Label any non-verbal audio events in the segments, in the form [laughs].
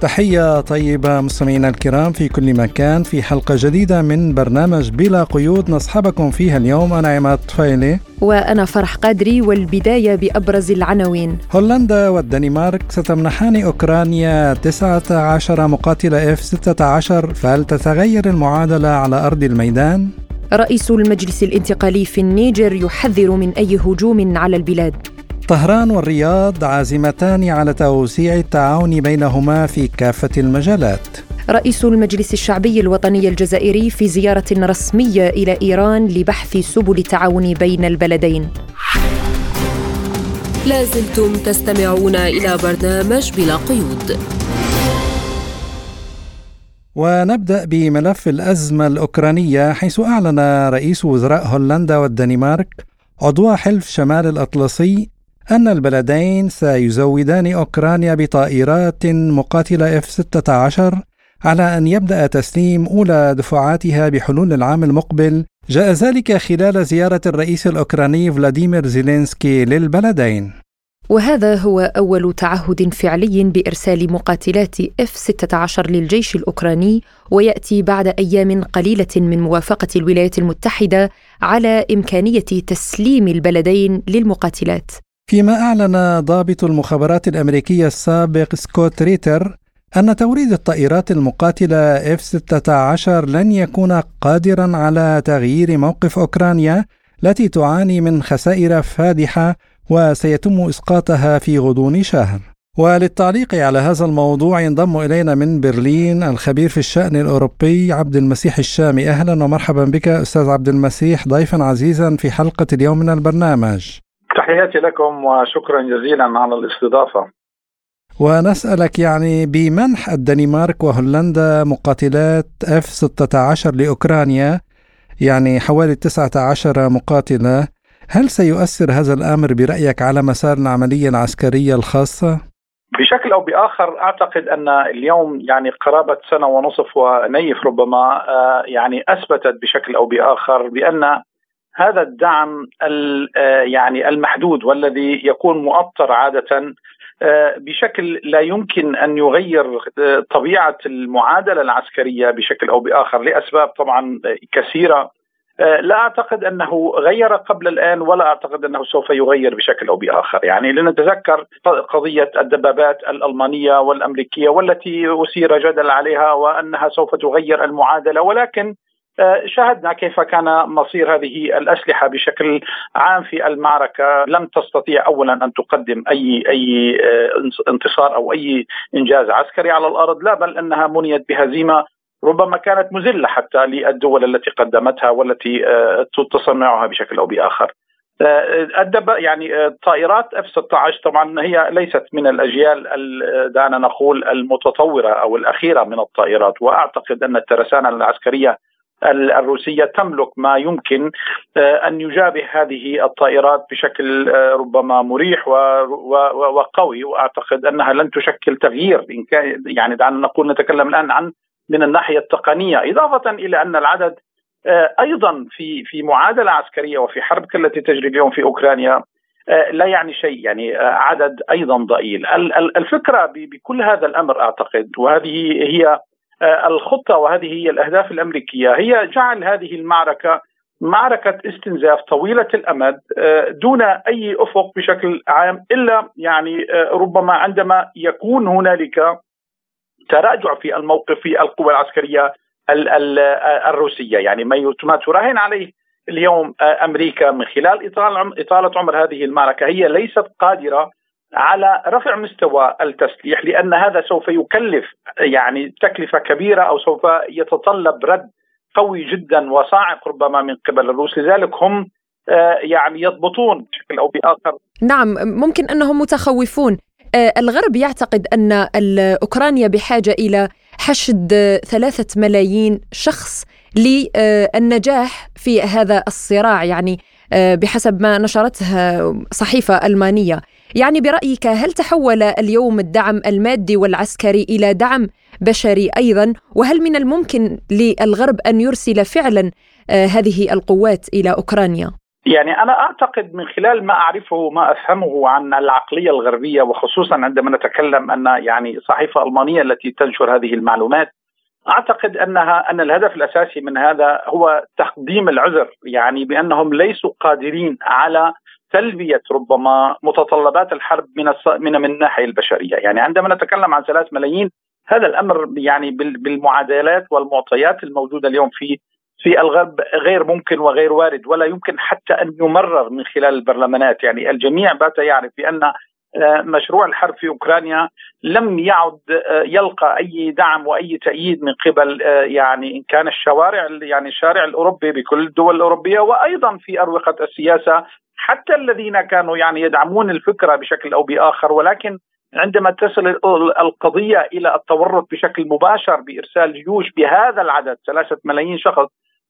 تحية طيبة مستمعينا الكرام في كل مكان في حلقة جديدة من برنامج بلا قيود. نصحبكم فيها اليوم أنا عماد طفيلي. وأنا فرح قادري والبداية بأبرز العناوين. هولندا والدنمارك ستمنحان أوكرانيا 19 مقاتل F-16 فهل تتغير المعادلة على أرض الميدان؟ رئيس المجلس الانتقالي في النيجر يحذر من أي هجوم على البلاد. طهران والرياض عازمتان على توسيع التعاون بينهما في كافة المجالات. رئيس المجلس الشعبي الوطني الجزائري في زيارة رسمية إلى إيران لبحث سبل التعاون بين البلدين. لازلتم تستمعون إلى برنامج بلا قيود. ونبدأ بملف الأزمة الأوكرانية حيث أعلن رئيس وزراء هولندا والدنمارك عضو حلف شمال الأطلسي أن البلدين سيزودان أوكرانيا بطائرات مقاتلة F-16 على أن يبدأ تسليم أولى دفعاتها بحلول العام المقبل. جاء ذلك خلال زيارة الرئيس الأوكراني فلاديمير زيلينسكي للبلدين. وهذا هو أول تعهد فعلي بإرسال مقاتلات F-16 للجيش الأوكراني ويأتي بعد أيام قليلة من موافقة الولايات المتحدة على إمكانية تسليم البلدين للمقاتلات. فيما أعلن ضابط المخابرات الأمريكية السابق سكوت ريتر أن توريد الطائرات المقاتلة F-16 لن يكون قادرا على تغيير موقف أوكرانيا التي تعاني من خسائر فادحة وسيتم إسقاطها في غضون شهر. وللتعليق على هذا الموضوع ينضم إلينا من برلين الخبير في الشأن الأوروبي عبد المسيح الشامي. أهلا ومرحبا بك أستاذ عبد المسيح ضيفا عزيزا في حلقة اليوم من البرنامج. تحياتي لكم وشكرا جزيلا على الاستضافة ونسألك يعني بمنح الدنمارك وهولندا مقاتلات F-16 لأوكرانيا يعني حوالي 19 مقاتلة هل سيؤثر هذا الأمر برأيك على مسار العملية العسكرية الخاصة؟ بشكل أو بآخر أعتقد أن اليوم يعني قرابة سنة ونصف ونيف ربما يعني أثبتت بشكل أو بآخر بأن هذا الدعم يعني المحدود والذي يكون مؤطر عادة بشكل لا يمكن أن يغير طبيعة المعادلة العسكرية بشكل أو بآخر لأسباب طبعا كثيرة. لا أعتقد أنه غير قبل الآن ولا أعتقد أنه سوف يغير بشكل أو بآخر، يعني لنتذكر قضية الدبابات الألمانية والأمريكية والتي اثير جدل عليها وأنها سوف تغير المعادلة ولكن شاهدنا كيف كان مصير هذه الأسلحة بشكل عام في المعركة لم تستطيع اولا أن تقدم أي أي انتصار أو أي إنجاز عسكري على الأرض لا بل أنها منيت بهزيمة ربما كانت مذله حتى للدول التي قدمتها والتي تصنعها بشكل أو بآخر. الدب يعني طائرات اف 16 طبعا هي ليست من الأجيال دعنا نقول المتطورة أو الأخيرة من الطائرات وأعتقد أن الترسانة العسكرية الروسية تملك ما يمكن أن يجابه هذه الطائرات بشكل ربما مريح وقوي. وأعتقد أنها لن تشكل تغيير. يعني دعنا نقول نتكلم الآن عن من الناحية التقنية. إضافة إلى أن العدد أيضا في في معادلة عسكرية وفي حرب كالتي تجري اليوم في أوكرانيا لا يعني شيء. يعني عدد أيضا ضئيل. الفكرة بكل هذا الأمر أعتقد وهذه هي الخطة وهذه هي الأهداف الأمريكية. هي جعل هذه المعركة معركة استنزاف طويلة الأمد دون أي أفق بشكل عام إلا يعني ربما عندما يكون هنالك تراجع في الموقف في القوى العسكرية الروسية. يعني ما تراهن عليه اليوم أمريكا من خلال إطالة عمر هذه المعركة. هي ليست قادرة على رفع مستوى التسليح لأن هذا سوف يكلف يعني تكلفة كبيرة أو سوف يتطلب رد قوي جدا وصاعق ربما من قبل الروس. لذلك هم يعني يضبطون بشكل أو بآخر. نعم ممكن أنهم متخوفون. الغرب يعتقد أن اوكرانيا بحاجة إلى حشد ثلاثة ملايين شخص للنجاح في هذا الصراع يعني بحسب ما نشرتها صحيفة ألمانية. يعني برأيك هل تحول اليوم الدعم المادي والعسكري إلى دعم بشري أيضا؟ وهل من الممكن للغرب أن يرسل فعلا آه، هذه القوات إلى أوكرانيا؟ يعني أنا أعتقد من خلال ما أعرفه وما أفهمه عن العقلية الغربية وخصوصا عندما نتكلم أن يعني صحيفة ألمانية التي تنشر هذه المعلومات أعتقد أنها أن الهدف الأساسي من هذا هو تقديم العذر يعني بأنهم ليسوا قادرين على تلبيه ربما متطلبات الحرب من من من الناحية البشرية، يعني عندما نتكلم عن ثلاث ملايين هذا الأمر يعني بالمعادلات والمعطيات الموجودة اليوم في في الغرب غير ممكن وغير وارد ولا يمكن حتى أن يمرر من خلال البرلمانات. يعني الجميع بات يعرف بأن مشروع الحرب في أوكرانيا لم يعد آه، يلقى أي دعم وأي تأييد من قبل آه، يعني إن كان الشوارع يعني الشارع الأوروبي بكل الدول الأوروبية وأيضا في أروقة السياسة حتى الذين كانوا يعني يدعمون الفكرة بشكل أو بآخر ولكن عندما تصل القضية إلى التورط بشكل مباشر بإرسال جيوش بهذا العدد ثلاثة ملايين شخص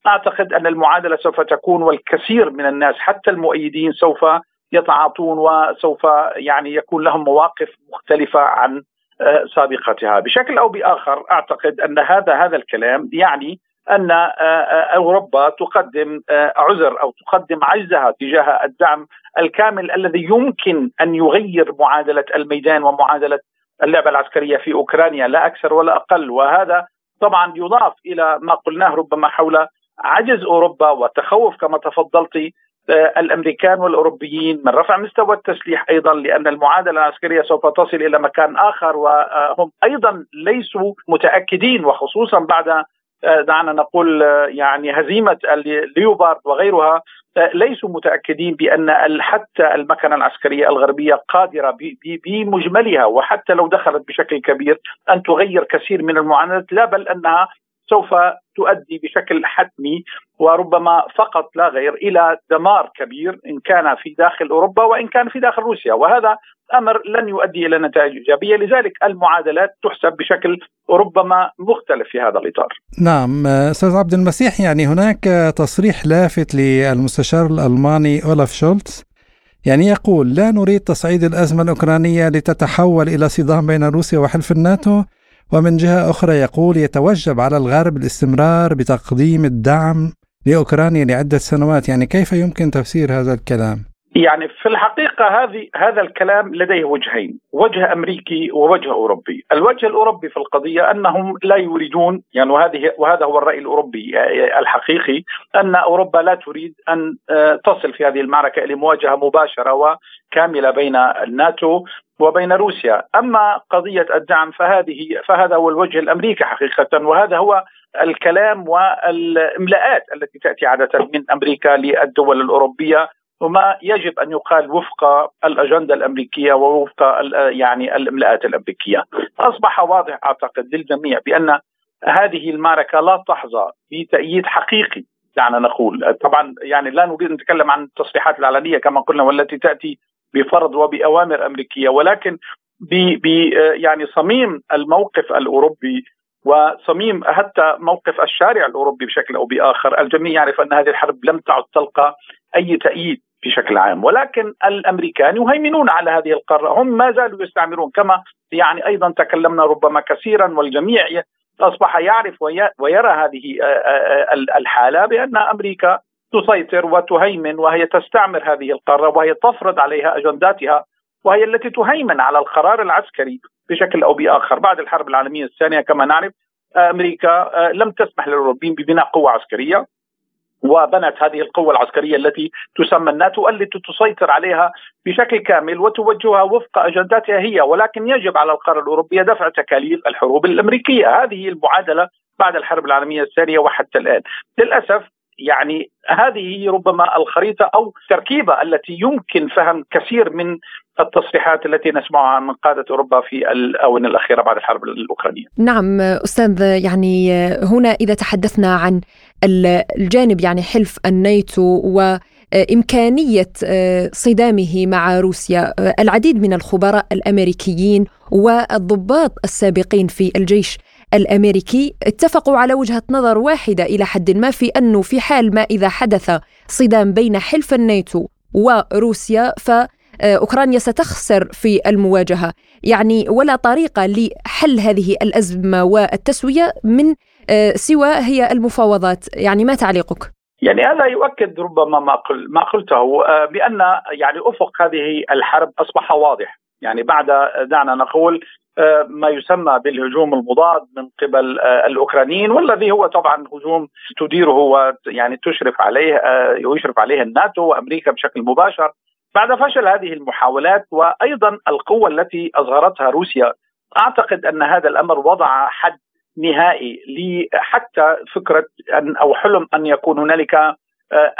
أعتقد أن المعادلة سوف تكون والكثير من الناس حتى المؤيدين سوف يتعاطون وسوف يعني يكون لهم مواقف مختلفة عن آه، سابقتها. بشكل أو بآخر أعتقد أن هذا هذا الكلام يعني أن آه، آه، أوروبا تقدم عذر أو تقدم عجزها تجاه الدعم الكامل الذي يمكن أن يغير معادلة الميدان ومعادلة اللعبة العسكرية في أوكرانيا لا أكثر ولا أقل. وهذا طبعا يضاف إلى ما قلناه ربما حول عجز أوروبا وتخوف كما تفضلت الأمريكان والأوروبيين من رفع مستوى التسليح أيضا لأن المعادلة العسكرية سوف تصل إلى مكان آخر وهم أيضا ليسوا متأكدين وخصوصا بعد آه، دعنا نقول آه، يعني هزيمة الليوبارد وغيرها ليسوا متأكدين بأن حتى المكنة العسكرية الغربية قادرة بمجملها وحتى لو دخلت بشكل كبير أن تغير كثير من المعاناة لا بل أنها سوف تؤدي بشكل حتمي. وربما فقط لا غير إلى دمار كبير إن كان في داخل أوروبا وإن كان في داخل روسيا. وهذا أمر لن يؤدي إلى نتائج إيجابية. لذلك المعادلات تحسب بشكل ربما مختلف في هذا الإطار. نعم أستاذ عبد المسيح يعني هناك تصريح لافت للمستشار الألماني اولف شولتز. يعني يقول لا نريد تصعيد الأزمة الأوكرانية لتتحول إلى صدام بين روسيا وحلف الناتو. ومن جهة أخرى يقول يتوجب على الغرب الاستمرار بتقديم الدعم لأوكرانيا لعدة سنوات يعني كيف يمكن تفسير هذا الكلام؟ يعني في الحقيقة هذه هذا الكلام لديه وجهين، وجه أمريكي ووجه أوروبي، الوجه الأوروبي في القضية أنهم لا يريدون يعني وهذه وهذا هو الرأي الأوروبي الحقيقي أن أوروبا لا تريد أن آه، تصل في هذه المعركة إلى مواجهة مباشرة وكاملة بين الناتو وبين روسيا، أما قضية الدعم فهذه فهذا هو الوجه الأمريكي حقيقة وهذا هو الكلام والإملاءات التي تأتي عادة من أمريكا للدول الأوروبية وما يجب أن يقال وفق الأجندة الأمريكية ووفق يعني الاملاءات الأمريكية. اصبح واضح أعتقد للجميع بأن هذه المعركة لا تحظى بتأييد حقيقي دعنا نقول طبعا يعني لا نريد أن نتكلم عن التصريحات العلنية كما قلنا والتي تأتي بفرض وبأوامر أمريكية ولكن ب يعني صميم الموقف الأوروبي وصميم حتى موقف الشارع الأوروبي بشكل أو بآخر، الجميع يعرف أن هذه الحرب لم تعد تلقى أي تأييد بشكل عام. ولكن الأمريكان يهيمنون على هذه القارة. هم ما زالوا يستعمرون كما يعني أيضا تكلمنا ربما كثيرا والجميع أصبح يعرف ويرى هذه الحالة بأن أمريكا تسيطر وتهيمن وهي تستعمر هذه القارة وهي تفرض عليها أجنداتها وهي التي تهيمن على القرار العسكري بشكل أو بآخر. بعد الحرب العالمية الثانية كما نعرف أمريكا لم تسمح للأوروبيين ببناء قوة عسكرية. وبنت هذه القوة العسكرية التي تسمى الناتو التي تسيطر عليها بشكل كامل وتوجهها وفق أجنداتها هي ولكن يجب على القارة الأوروبية دفع تكاليف الحروب الأمريكية. هذه المعادلة بعد الحرب العالمية الثانية وحتى الآن. للأسف يعني هذه ربما الخريطة أو التركيبة التي يمكن فهم كثير من التصريحات التي نسمعها من قادة أوروبا في الأونة الأخيرة بعد الحرب الأوكرانية. نعم أستاذ يعني هنا إذا تحدثنا عن الجانب يعني حلف الناتو و إمكانية صدامه مع روسيا العديد من الخبراء الأمريكيين والضباط السابقين في الجيش الأمريكي اتفقوا على وجهة نظر واحدة إلى حد ما في أنه في حال ما إذا حدث صدام بين حلف الناتو وروسيا ف أوكرانيا ستخسر في المواجهة. يعني ولا طريقة لحل هذه الأزمة والتسوية من سوى هي المفاوضات. يعني ما تعليقك؟ يعني هذا يؤكد ربما ما قل ما قلته بأن يعني أفق هذه الحرب أصبح واضح. يعني بعد دعنا نقول ما يسمى بالهجوم المضاد من قبل الأوكرانيين والذي هو طبعا هجوم تديره ويعني تشرف عليه ويشرف عليه الناتو وأمريكا بشكل مباشر. بعد فشل هذه المحاولات وأيضا القوة التي أظهرتها روسيا أعتقد أن هذا الأمر وضع حد نهائي حتى فكرة ان أو حلم أن يكون هنالك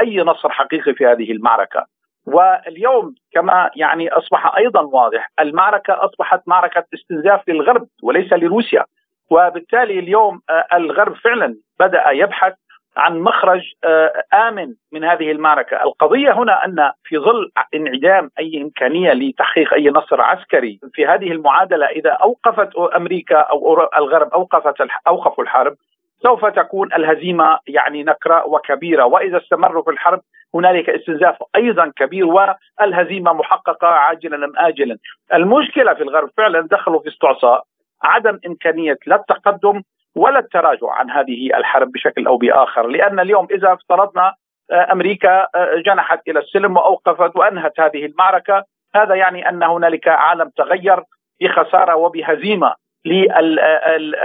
أي نصر حقيقي في هذه المعركة. واليوم كما يعني أصبح أيضا واضح المعركة أصبحت معركة استنزاف للغرب وليس لروسيا. وبالتالي اليوم آه، الغرب فعلا بدأ يبحث عن مخرج آه، آمن من هذه المعركة، القضية هنا أن في ظل انعدام أي إمكانية لتحقيق أي نصر عسكري في هذه المعادلة إذا أوقفت أمريكا أو الغرب أوقفت أوقفوا الحرب سوف تكون الهزيمة يعني نكراء وكبيرة وإذا استمروا في الحرب هنالك استنزاف أيضا كبير والهزيمة محققة عاجلا أم اجلا. المشكلة في الغرب فعلا دخلوا في استعصاء عدم إمكانية لا التقدم ولا التراجع عن هذه الحرب بشكل أو بآخر، لأن اليوم إذا افترضنا آه، أمريكا آه، جنحت إلى السلم وأوقفت وأنهت هذه المعركة، هذا يعني أن هنالك عالم تغير بخسارة وبهزيمة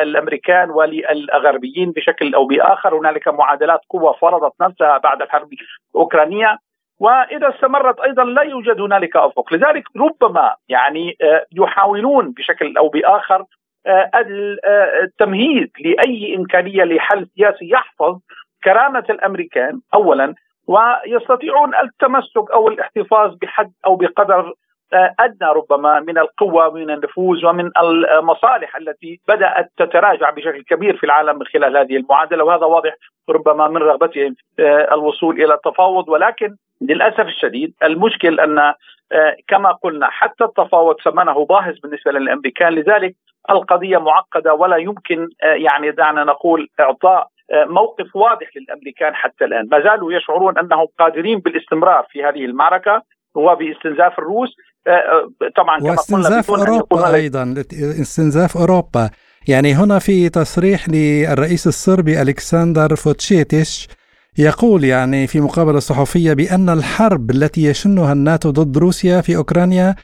للامريكان وللغربيين بشكل أو بآخر. هنالك معادلات قوة فرضت نفسها بعد الحرب الأوكرانية وإذا استمرت أيضا لا يوجد هنالك أفق. لذلك ربما يعني آه، يحاولون بشكل أو بآخر آه، آه، التمهيد لأي إمكانية لحل سياسي يحفظ كرامة الأمريكان اولا ويستطيعون التمسك أو الاحتفاظ بحد أو بقدر آه، أدنى ربما من القوة ومن النفوذ ومن المصالح التي بدأت تتراجع بشكل كبير في العالم من خلال هذه المعادلة وهذا واضح ربما من رغبتهم آه، الوصول إلى التفاوض. ولكن للأسف الشديد المشكل أن آه، كما قلنا حتى التفاوض ثمنه باهظ بالنسبة للأمريكان. لذلك القضية معقدة ولا يمكن يعني دعنا نقول إعطاء موقف واضح للأمريكان حتى الآن، ما زالوا يشعرون أنهم قادرين بالاستمرار في هذه المعركة. وباستنزاف الروس آه، آه، طبعا كما واستنزاف أوروبا أيضا استنزاف أوروبا. يعني هنا في تصريح للرئيس الصربي ألكسندر فوتشيتش يقول يعني في مقابلة صحفية بأن الحرب التي يشنها الناتو ضد روسيا في أوكرانيا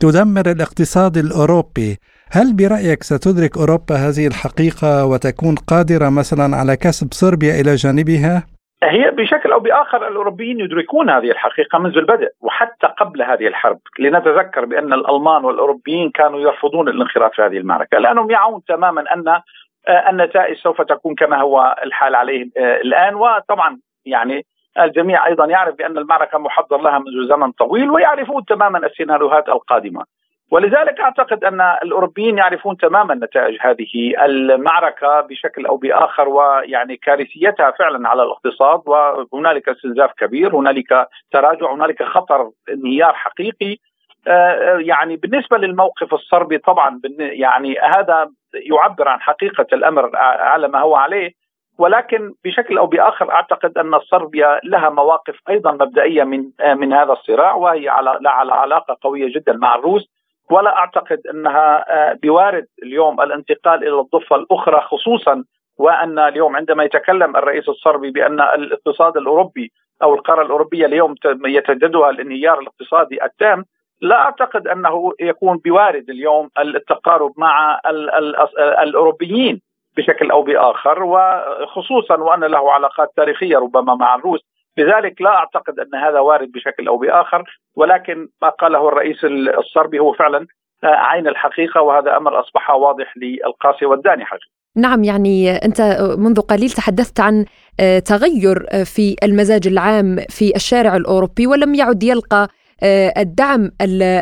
تدمر الاقتصاد الأوروبي. هل برأيك ستدرك أوروبا هذه الحقيقة وتكون قادرة مثلا على كسب صربيا إلى جانبها؟ هي بشكل أو بآخر الأوروبيين يدركون هذه الحقيقة منذ البدء وحتى قبل هذه الحرب لنتذكر بأن الألمان والأوروبيين كانوا يرفضون الانخراط في هذه المعركة لأنهم يعون تماما أن آه، النتائج سوف تكون كما هو الحال عليه آه، الآن. وطبعا يعني الجميع أيضا يعرف بأن المعركة محضر لها منذ زمن طويل ويعرفون تماما السيناريوهات القادمة. ولذلك أعتقد أن الأوروبيين يعرفون تماما نتائج هذه المعركة بشكل أو بآخر ويعني كارثيتها فعلا على الاقتصاد وهنالك استنزاف كبير، هنالك تراجع، هنالك خطر انهيار حقيقي. آه، يعني بالنسبة للموقف الصربي طبعا يعني هذا يعبر عن حقيقة الأمر على ما هو عليه ولكن بشكل أو بآخر أعتقد أن صربيا لها مواقف أيضا مبدئية من من هذا الصراع وهي على على علاقة قوية جدا مع الروس ولا أعتقد أنها آه، بوارد اليوم الانتقال إلى الضفة الأخرى خصوصا وأن اليوم عندما يتكلم الرئيس الصربي بأن الاقتصاد الأوروبي أو القارة الأوروبية اليوم يتجدها الانهيار الاقتصادي التام لا أعتقد أنه يكون بوارد اليوم التقارب مع الأوروبيين بشكل أو بآخر وخصوصا وان له علاقات تاريخية ربما مع الروس لذلك لا أعتقد أن هذا وارد بشكل أو بآخر ولكن ما قاله الرئيس الصربي هو فعلا عين الحقيقة وهذا أمر أصبح واضح للقاسي والداني حقيقة. نعم يعني أنت منذ قليل تحدثت عن آه، تغير في المزاج العام في الشارع الأوروبي ولم يعد يلقى الدعم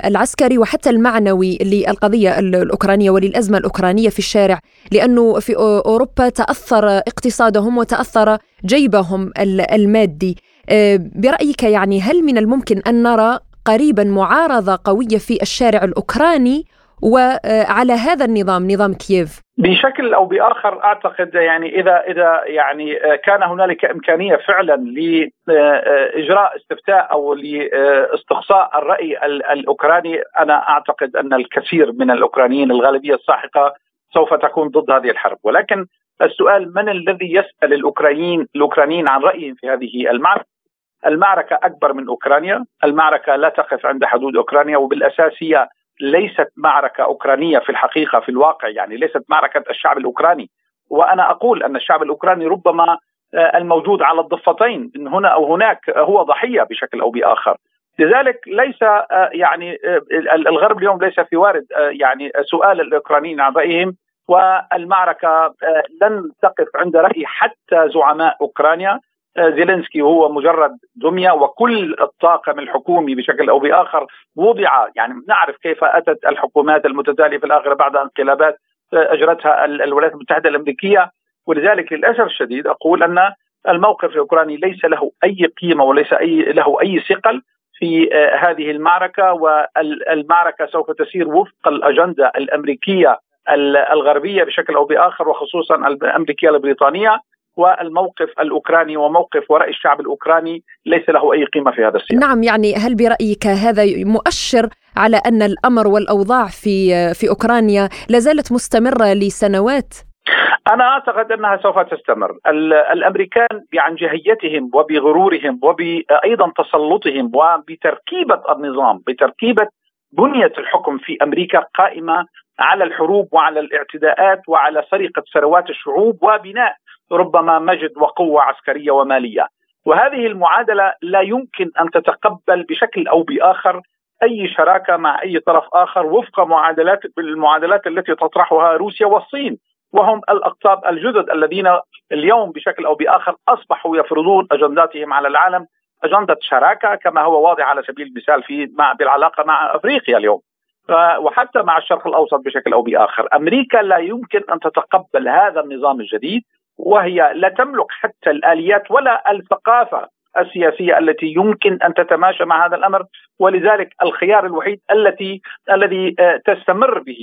العسكري وحتى المعنوي للقضية الأوكرانية وللأزمة الأوكرانية في الشارع لأنه في أوروبا تأثر اقتصادهم وتأثر جيبهم المادي. آه، برأيك يعني هل من الممكن أن نرى قريبا معارضة قوية في الشارع الأوكراني وعلى هذا النظام نظام كييف؟ بشكل أو بآخر أعتقد يعني إذا إذا يعني كان هنالك إمكانية فعلا لإجراء استفتاء أو لاستقصاء الرأي الأوكراني أنا أعتقد أن الكثير من الأوكرانيين الغالبية الساحقه سوف تكون ضد هذه الحرب. ولكن السؤال من الذي يسأل الأوكرانيين الأوكرانيين عن رأيهم في هذه المعركة؟ المعركة أكبر من أوكرانيا. المعركة لا تقف عند حدود أوكرانيا وبالأساس هي ليست معركة أوكرانية في الحقيقة في الواقع يعني ليست معركة الشعب الأوكراني. وأنا أقول أن الشعب الأوكراني ربما آه، الموجود على الضفتين هنا أو هناك هو ضحية بشكل أو بآخر. لذلك ليس آه، يعني آه، الغرب اليوم ليس في وارد يعني سؤال الأوكرانيين عن رايهم والمعركه لن تقف عند رأي حتى زعماء أوكرانيا. زيلينسكي هو مجرد دمية وكل الطاقم الحكومي بشكل أو بآخر وضع يعني نعرف كيف أتت الحكومات المتتالية في الاخره بعد انقلابات أجرتها الولايات المتحدة الأمريكية. ولذلك للأسف الشديد أقول أن الموقف الأوكراني ليس له أي قيمة وليس اي له أي ثقل في هذه المعركة. والمعركة سوف تسير وفق الأجندة الأمريكية الغربية بشكل أو بآخر وخصوصا الأمريكية البريطانية. والموقف الأوكراني وموقف وراء الشعب الأوكراني ليس له أي قيمة في هذا السياق. نعم يعني هل برأيك هذا مؤشر على أن الأمر والأوضاع في في أوكرانيا لا زالت مستمرة لسنوات؟ أنا أعتقد أنها سوف تستمر، الأمريكان عن جهيتهم وبغرورهم وأيضا تسلطهم وبتركيبة النظام بتركيبة بنية الحكم في أمريكا قائمة على الحروب وعلى الاعتداءات وعلى سرقة ثروات الشعوب وبناء ربما مجد وقوة عسكرية ومالية. وهذه المعادلة لا يمكن أن تتقبل بشكل أو بآخر أي شراكة مع أي طرف آخر وفق معادلات المعادلات التي تطرحها روسيا والصين. وهم الأقطاب الجدد الذين اليوم بشكل أو بآخر أصبحوا يفرضون أجنداتهم على العالم. أجندة شراكة كما هو واضح على سبيل المثال في مع بالعلاقة مع أفريقيا اليوم. وحتى مع الشرق الأوسط بشكل أو بآخر، أمريكا لا يمكن أن تتقبل هذا النظام الجديد. وهي لا تملك حتى الآليات ولا الثقافة السياسية التي يمكن أن تتماشى مع هذا الأمر ولذلك الخيار الوحيد التي الذي آه، تستمر به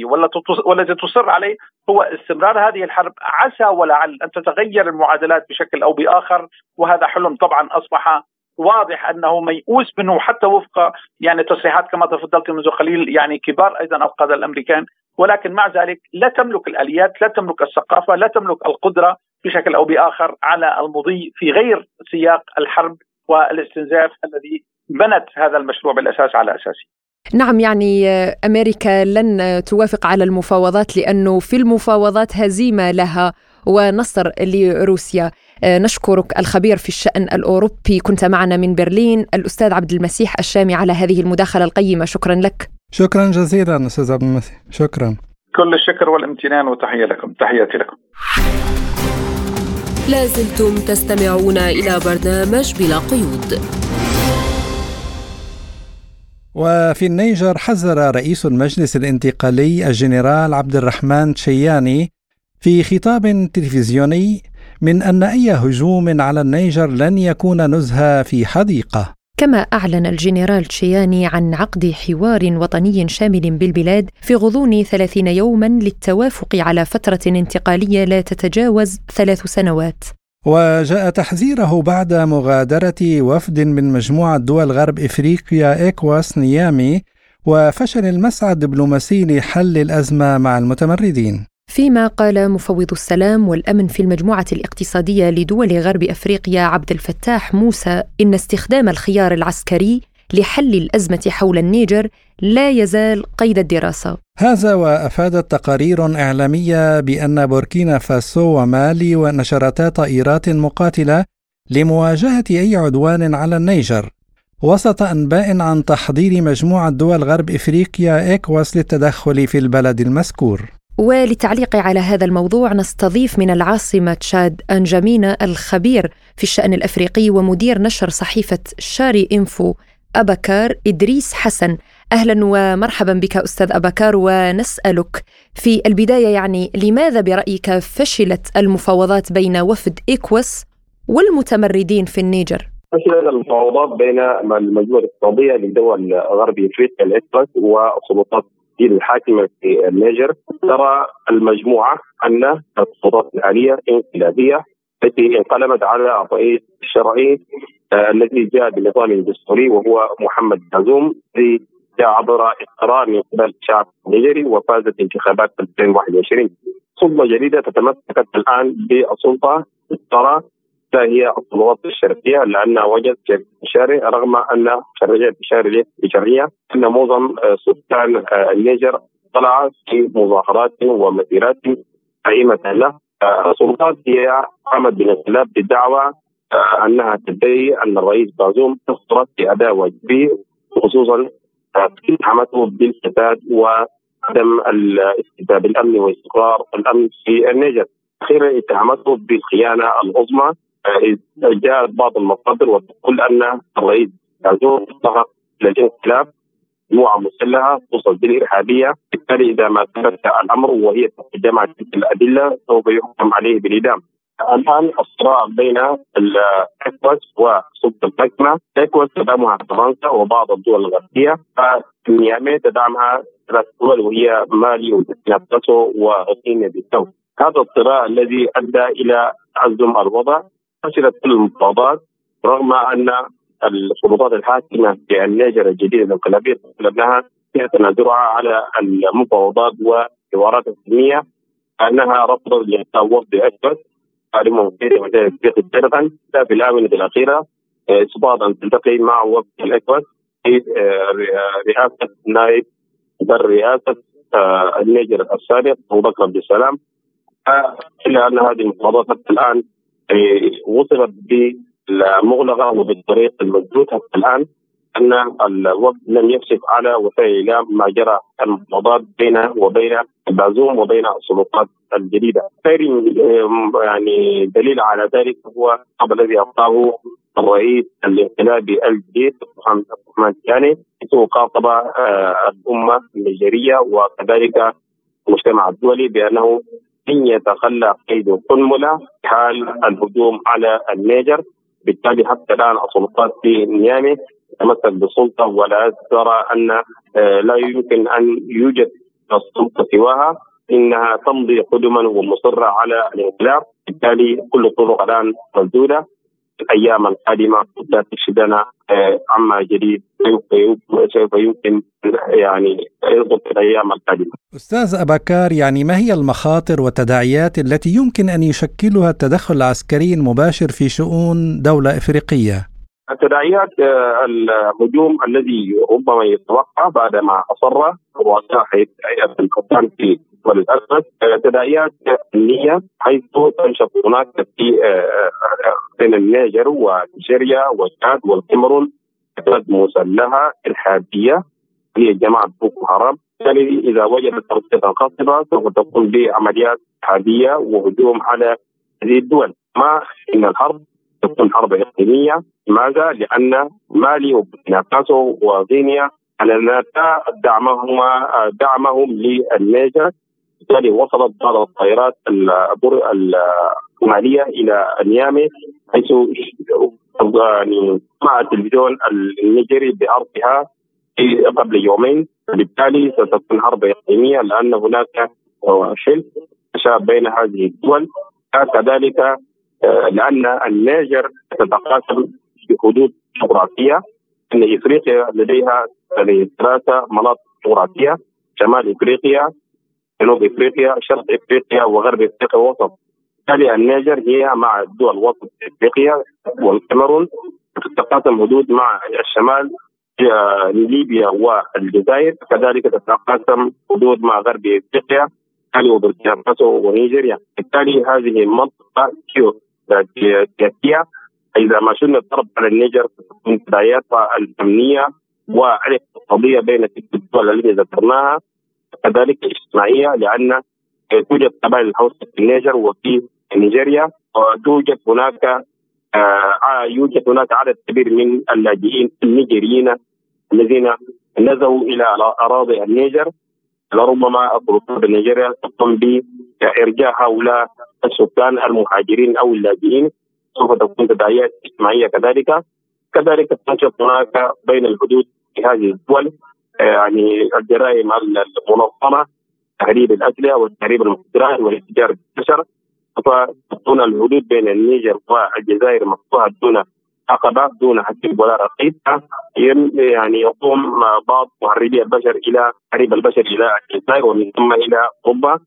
والذي تصر عليه هو استمرار هذه الحرب. عسى ولعل أن تتغير المعادلات بشكل أو بآخر وهذا حلم طبعا أصبح واضح أنه ميؤوس منه حتى وفق يعني تصريحات كما تفضلت منذ قليل يعني كبار أيضا القاده الأمريكان ولكن مع ذلك لا تملك الآليات لا تملك الثقافة لا تملك القدرة بشكل أو بآخر على المضي في غير سياق الحرب والاستنزاف الذي بنت هذا المشروع بالأساس على أساسه. نعم يعني أمريكا لن توافق على المفاوضات لأنه في المفاوضات هزيمة لها ونصر لروسيا. نشكرك الخبير في الشأن الأوروبي كنت معنا من برلين الأستاذ عبد المسيح الشامي على هذه المداخلة القيمة شكرا لك. شكرا جزيلا أستاذ عبد المسيح شكرا. كل الشكر والامتنان وتحية لكم تحياتي لكم. لازلتم تستمعون إلى برنامج بلا قيود وفي النيجر حذر رئيس المجلس الانتقالي الجنرال عبد الرحمن تشياني في خطاب تلفزيوني من أن أي هجوم على النيجر لن يكون نزهة في حديقة. كما أعلن الجنرال تشياني عن عقد حوار وطني شامل بالبلاد في غضون ثلاثين يوما للتوافق على فترة انتقالية لا تتجاوز ثلاث سنوات. وجاء تحذيره بعد مغادرة وفد من مجموعة دول غرب إفريقيا إيكواس نيامي وفشل المسعى الدبلوماسي لحل الأزمة مع المتمردين. فيما قال مفوض السلام والأمن في المجموعة الاقتصادية لدول غرب أفريقيا عبد الفتاح موسى إن استخدام الخيار العسكري لحل الأزمة حول النيجر لا يزال قيد الدراسة. هذا وافادت تقارير إعلامية بأن بوركينا فاسو ومالي نشرتا طائرات مقاتلة لمواجهة أي عدوان على النيجر وسط أنباء عن تحضير مجموعة دول غرب إفريقيا ايكواس للتدخل في البلد المذكور. وللتعليق على هذا الموضوع نستضيف من العاصمة تشاد أنجامينا الخبير في الشأن الأفريقي ومدير نشر صحيفة شاري إنفو أبكار إدريس حسن أهلا ومرحبا بك أستاذ أبكار ونسألك في البداية يعني لماذا برأيك فشلت المفاوضات بين وفد إيكواس والمتمردين في النيجر؟ فشلت المفاوضات بين المجموعة الاقتصادية لدول غرب إفريقيا الاكواس والسلطات الحاكمه في النيجر ترى المجموعة أن السلطات الحاليه انقلابيه التي انقلبت على الرئيس الشرعي آه الذي جاء بالنظام الدستوري وهو محمد بازوم الذي جاء عبر اقرار من قبل الشعب النيجري وفاز في انتخابات 2021 سلطة جديدة تتمسك الآن بالسلطة ترى هي السلطات الشرعية لأن وجدت شرعية رغم أن شرعيه الشارع بشرعيه أن معظم سكان النيجر طلع في مظاهرات ومسيرات داعمة له. السلطات هي قامت بالانقلاب بدعوى أنها تدعي أن الرئيس بازوم تفرط في أداء واجبه خصوصا اتهمته بالفساد وعدم الاستتباب الامني واستقرار الأمن في النيجر. أخيرا اتهمته بالخيانة العظمى جاءت بعض المصادر وتقول أن الرئيس بازوم ضغط للانقلاب مجموعه مسلحة توصف بالارهابيه بالتالي إذا ما ثبت الأمر وهي جمعت تلك الأدلة سوف يحكم عليه بالاعدام الآن الصراع بين الاكواس والسلطه الحاكمة، الاكواس تدعمها فرنسا وبعض الدول الغربية. فنيامي تدعمها ثلاث دول وهي مالي وبوركينا فاسو وغينيا. هذا الصراع الذي أدى إلى تعزم الوضع. فشلت كل المفاوضات رغم أن السلطات الحاكمة في النيجر الجديده الانقلابيه تقول انها فيها تنازلها على المفاوضات والحوارات السلميه أنها رفضت لإعطاء وفد قادمهم في سابقا في الآونة الأخيرة استطاعت ان تلتقي مع وفد الاكبر في رئاسة نائب رئاسة النيجر السابق أبو بكر عبد السلام. إلا أن هذه المفاوضات حتى الآن وصلت بالمغلقه وبالطريق المسدود حتى الآن أن الوفد لم يكشف على وسائل ما جرى المفاوضات بينه وبين بازوم وبين السلطات الجديدة. غير يعني دليل على ذلك هو الذي أعطاه الرئيس الانقلابي الجديد محمد الرحمن الثاني حيث خاطب الأمة النيجيرية وكذلك المجتمع الدولي بأنه لن يتخلى قيد قنبلة حال الهجوم على النيجر. بالتالي حتى الآن السلطات في نيامي تتمسك بالسلطه ولا ترى أن لا يمكن أن يوجد السلطة سواها. إنها تمضي قدما ومصرة على الانقلاب. بالتالي كل الطرق الآن مسدوده الأيام القادمه لا تشهدنا عما جديد سوف يمكن يعني يضبط الأيام القادمة. أستاذ ابكار يعني ما هي المخاطر والتداعيات التي يمكن أن يشكلها التدخل العسكري المباشر في شؤون دولة إفريقية؟ تداعيات الهجوم الذي ربما يتوقع بعد ما اصر رؤساء هيئه القبطان في دول الاسد تداعيات امنيه حيث تنشط هناك في بين النيجر ونيجيريا والتشاد والكاميرون قوات مسلحة ارهابيه هي جماعة بوكو حرام بالتالي إذا وجدت أرضية خصبة سوف تقوم بعمليات ارهابيه وهجوم على هذه الدول. كما ان الحرب تكون حرب اقليميه لماذا؟ لأن مالي وبوركينا وغينيا اعلنتا دعمهما دعمهم للنيجر. بالتالي وصلت بعض الطائرات المالية إلى نيامي حيث يعني مع التلفزيون النيجري بأرضها قبل يومين. بالتالي ستكون حرب إقليمية لأن هناك تشابه بين هذه الدول. كذلك لأن النيجر تتقاسم بحدود جغرافية. إن إفريقيا لديها ثلاثة مناطق جغرافية شمال إفريقيا جنوب إفريقيا شرق إفريقيا وغرب إفريقيا وسط بالتالي النيجر هي مع دول وسط إفريقيا والكاميرون. تتقاسم حدود مع الشمال ليبيا والجزائر. كذلك تتقاسم حدود مع غرب إفريقيا وبوركينا فاسو ونيجيريا. بالتالي هذه المنطقة سياسيه إذا ما شلنا الضرب على النيجر ستكون بداياتها الأمنية والاقتصاديه بين تلك الدول التي ذكرناها كذلك اجتماعيه لأن توجد قبائل الحوثه في النيجر وفي نيجيريا وتوجد هناك آه يوجد هناك عدد كبير من اللاجئين النيجيريين الذين نزوا إلى أراضي النيجر. لربما السلطات النيجيريه تقوم بإرجاع هؤلاء السكان المهاجرين أو اللاجئين سوف تكون تداعيات اجتماعية كذلك. كذلك تنشط هناك بين الحدود في هذه الدول يعني الجرائم المنظمة تهريب الاسلحه والتهريب المخدرات والاتجار بالبشر. فتكون الحدود بين النيجر والجزائر مفتوحة دون عقبة دون حسيب ولا رقيب. يعني يقوم بعض مهربي البشر إلى تهريب البشر إلى الجزائر ومن ثم إلى أوروبا.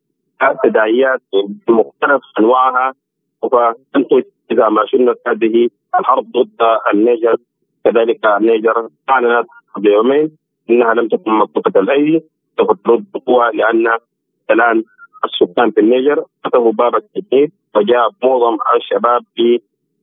تداعيات بمختلف أنواعها وتنتج إذا ما شنت هذه الحرب ضد النيجر كذلك النيجر أعلنت قبل يومين إنها لم تكن مكتوفة الايدي سوف ترد بقوة لأن الآن السكان في النيجر فتحوا باب التجنيد وجاء معظم الشباب في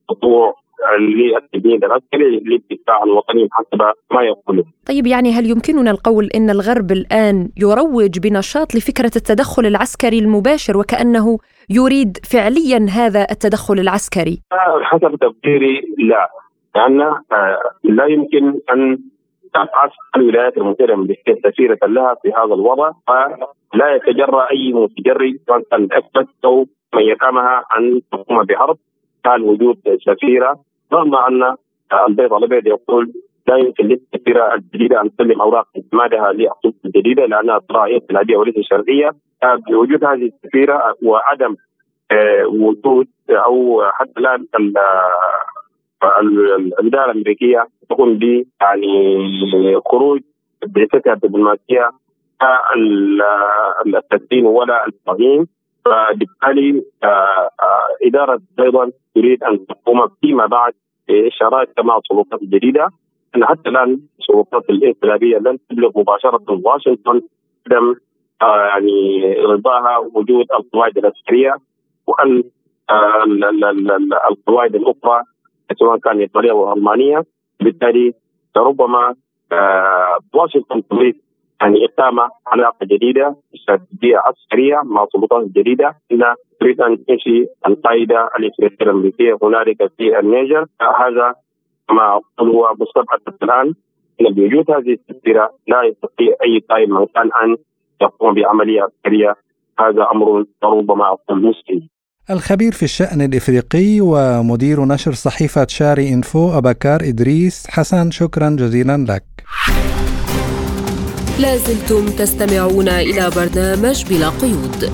خضوع للتجنيد العسكري للدفاع الوطني حسب ما يقولون. طيب يعني هل يمكننا القول إن الغرب الآن يروج بنشاط لفكرة التدخل العسكري المباشر وكأنه يريد فعليا هذا التدخل العسكري؟ حسب تقديري لا لأن آه، لا يمكن أن تبعث الولايات المتحدة الامريكيه سفيره لها في هذا الوضع فلا يتجرأ أي متجري سواء كان أو من يقامها ان تقوم بحرب كان وجود سفيرة رغم أن البيض الأبيض يقول لا يمكن للسفيره الجديدة أن تسلم أوراق اعتمادها لاخطوط الجديدة لانها طرائق بلاديه وليس شرعية. بوجود هذه السفيره وعدم آه، وجود أو حتى الآن الإدارة الأمريكية تقوم ب يعني خروج بعثتها الدبلوماسيه التسليم ولا التقييم. فبالتالي آه، آه، إدارة أيضا تريد أن تقوم فيما بعد بشراكه مع السلطات الجديده ان حتى الآن السلطات الانقلابية لن تبلغ مباشرة واشنطن عدم آه، يعني رضاها وجود القواعد العسكرية وأن القواعد الأخرى سواء كان إيطالية أو ألمانية. بالتالي ربما واشنطن تريد يعني إقامة علاقة جديدة استراتيجية عسكرية مع السلطات الجديدة إن تريد أن تنشي القاعدة الإفريقية الأمريكية هنالك في النيجر. هذا ما هو مستبعد الآن. إن بوجود هذه السفيرة لا يستطيع أي قائد مكان أن يقوم بعملية عسكرية. هذا أمر ربما أقول مستحيل الخبير في الشأن الإفريقي ومدير نشر صحيفة شاري إنفو أبكار إدريس حسن شكرا جزيلا لك. لازلتم تستمعون إلى برنامج بلا قيود.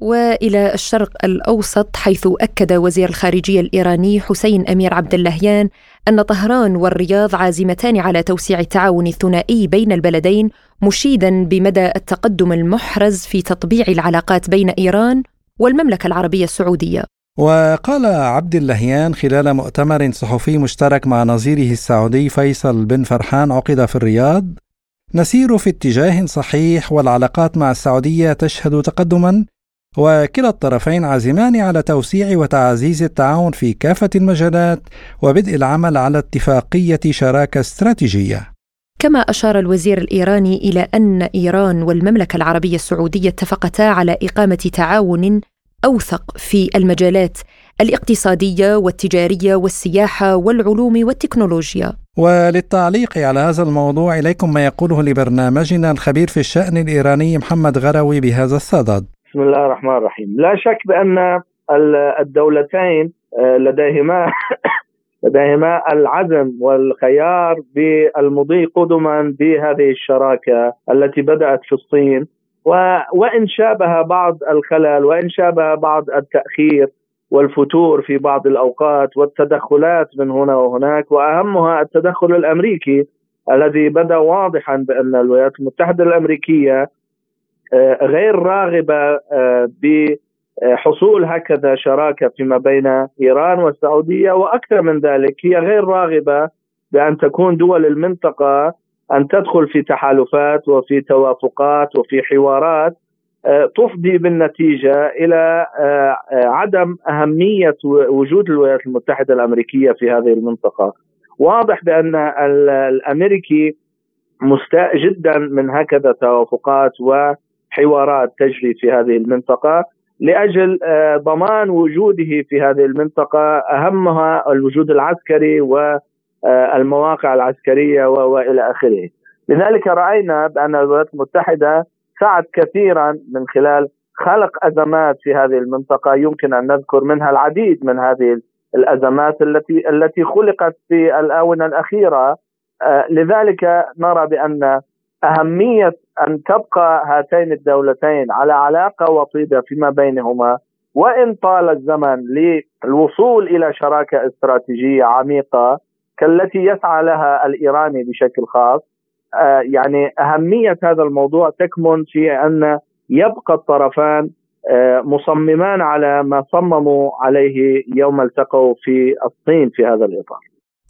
وإلى الشرق الأوسط حيث أكد وزير الخارجية الإيراني حسين أمير عبد اللهيان أن طهران والرياض عازمتان على توسيع التعاون الثنائي بين البلدين مشيدا بمدى التقدم المحرز في تطبيع العلاقات بين إيران والمملكة العربية السعودية. وقال عبد اللهيان خلال مؤتمر صحفي مشترك مع نظيره السعودي فيصل بن فرحان عقد في الرياض نسير في اتجاه صحيح والعلاقات مع السعودية تشهد تقدما وكلا الطرفين عازمان على توسيع وتعزيز التعاون في كافة المجالات وبدء العمل على اتفاقية شراكة استراتيجية. كما أشار الوزير الإيراني إلى أن إيران والمملكة العربية السعودية اتفقتا على إقامة تعاون أوثق في المجالات الاقتصادية والتجارية والسياحة والعلوم والتكنولوجيا. وللتعليق على هذا الموضوع إليكم ما يقوله لبرنامجنا الخبير في الشأن الإيراني محمد غروي بهذا الصدد. بسم الله الرحمن الرحيم، لا شك بأن الدولتين آه، لديهما [coughs] لديهما العزم والخيار بالمضي قدما بهذه الشراكة التي بدأت في الصين وإن شابه بعض الخلل وإن شابه بعض التأخير والفتور في بعض الأوقات والتدخلات من هنا وهناك وأهمها التدخل الأمريكي الذي بدأ واضحا بأن الولايات المتحدة الأمريكية آه، غير راغبة آه، بحصول هكذا شراكة فيما بين إيران والسعودية وأكثر من ذلك هي غير راغبة بأن تكون دول المنطقة أن تدخل في تحالفات وفي توافقات وفي حوارات آه، تفضي بالنتيجة إلى آه، آه، عدم أهمية وجود الولايات المتحدة الأمريكية في هذه المنطقة. واضح بأن الأمريكي مستاء جدا من هكذا توافقات وحوارات تجري في هذه المنطقة لأجل ضمان وجوده في هذه المنطقة أهمها الوجود العسكري و المواقع العسكرية وإلى آخره. لذلك رأينا بأن الولايات المتحدة سعت كثيرا من خلال خلق أزمات في هذه المنطقة. يمكن أن نذكر منها العديد من هذه الأزمات التي التي خلقت في الآونة الأخيرة. لذلك نرى بأن أهمية أن تبقى هاتين الدولتين على علاقة وطيدة فيما بينهما. وإن طال الزمن للوصول إلى شراكة استراتيجية عميقة كالتي يسعى لها الإيراني بشكل خاص آه، يعني أهمية هذا الموضوع تكمن في أن يبقى الطرفان آه، مصممان على ما صمموا عليه يوم التقوا في الصين في هذا الإطار.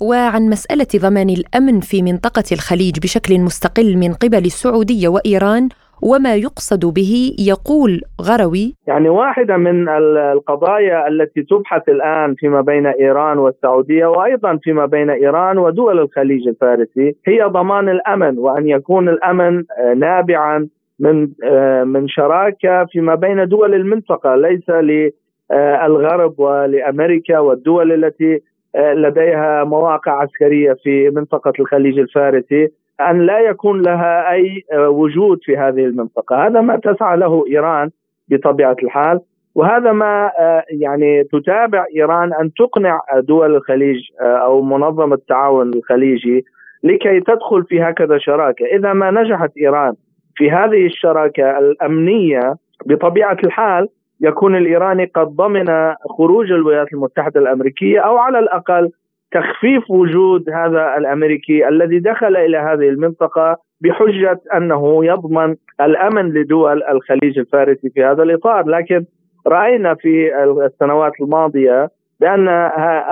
وعن مسألة ضمان الأمن في منطقة الخليج بشكل مستقل من قبل السعودية وإيران وما يقصد به يقول غروي. يعني واحدة من القضايا التي تبحث الآن فيما بين إيران والسعودية وأيضا فيما بين إيران ودول الخليج الفارسي هي ضمان الأمن وأن يكون الأمن آه، نابعا من آه، من شراكة فيما بين دول المنطقة ليس للغرب ولأمريكا والدول التي آه، لديها مواقع عسكرية في منطقة الخليج الفارسي. أن لا يكون لها أي آه، وجود في هذه المنطقة، هذا ما تسعى له إيران بطبيعة الحال وهذا ما آه، يعني تتابع إيران أن تقنع دول الخليج أو منظمة التعاون الخليجي لكي تدخل في هكذا شراكة، إذا ما نجحت إيران في هذه الشراكة الأمنية بطبيعة الحال يكون الإيراني قد ضمن خروج الولايات المتحدة الأمريكية أو على الأقل تخفيف وجود هذا الأمريكي الذي دخل إلى هذه المنطقة بحجة أنه يضمن الأمن لدول الخليج الفارسي في هذا الإطار، لكن رأينا في السنوات الماضية بأن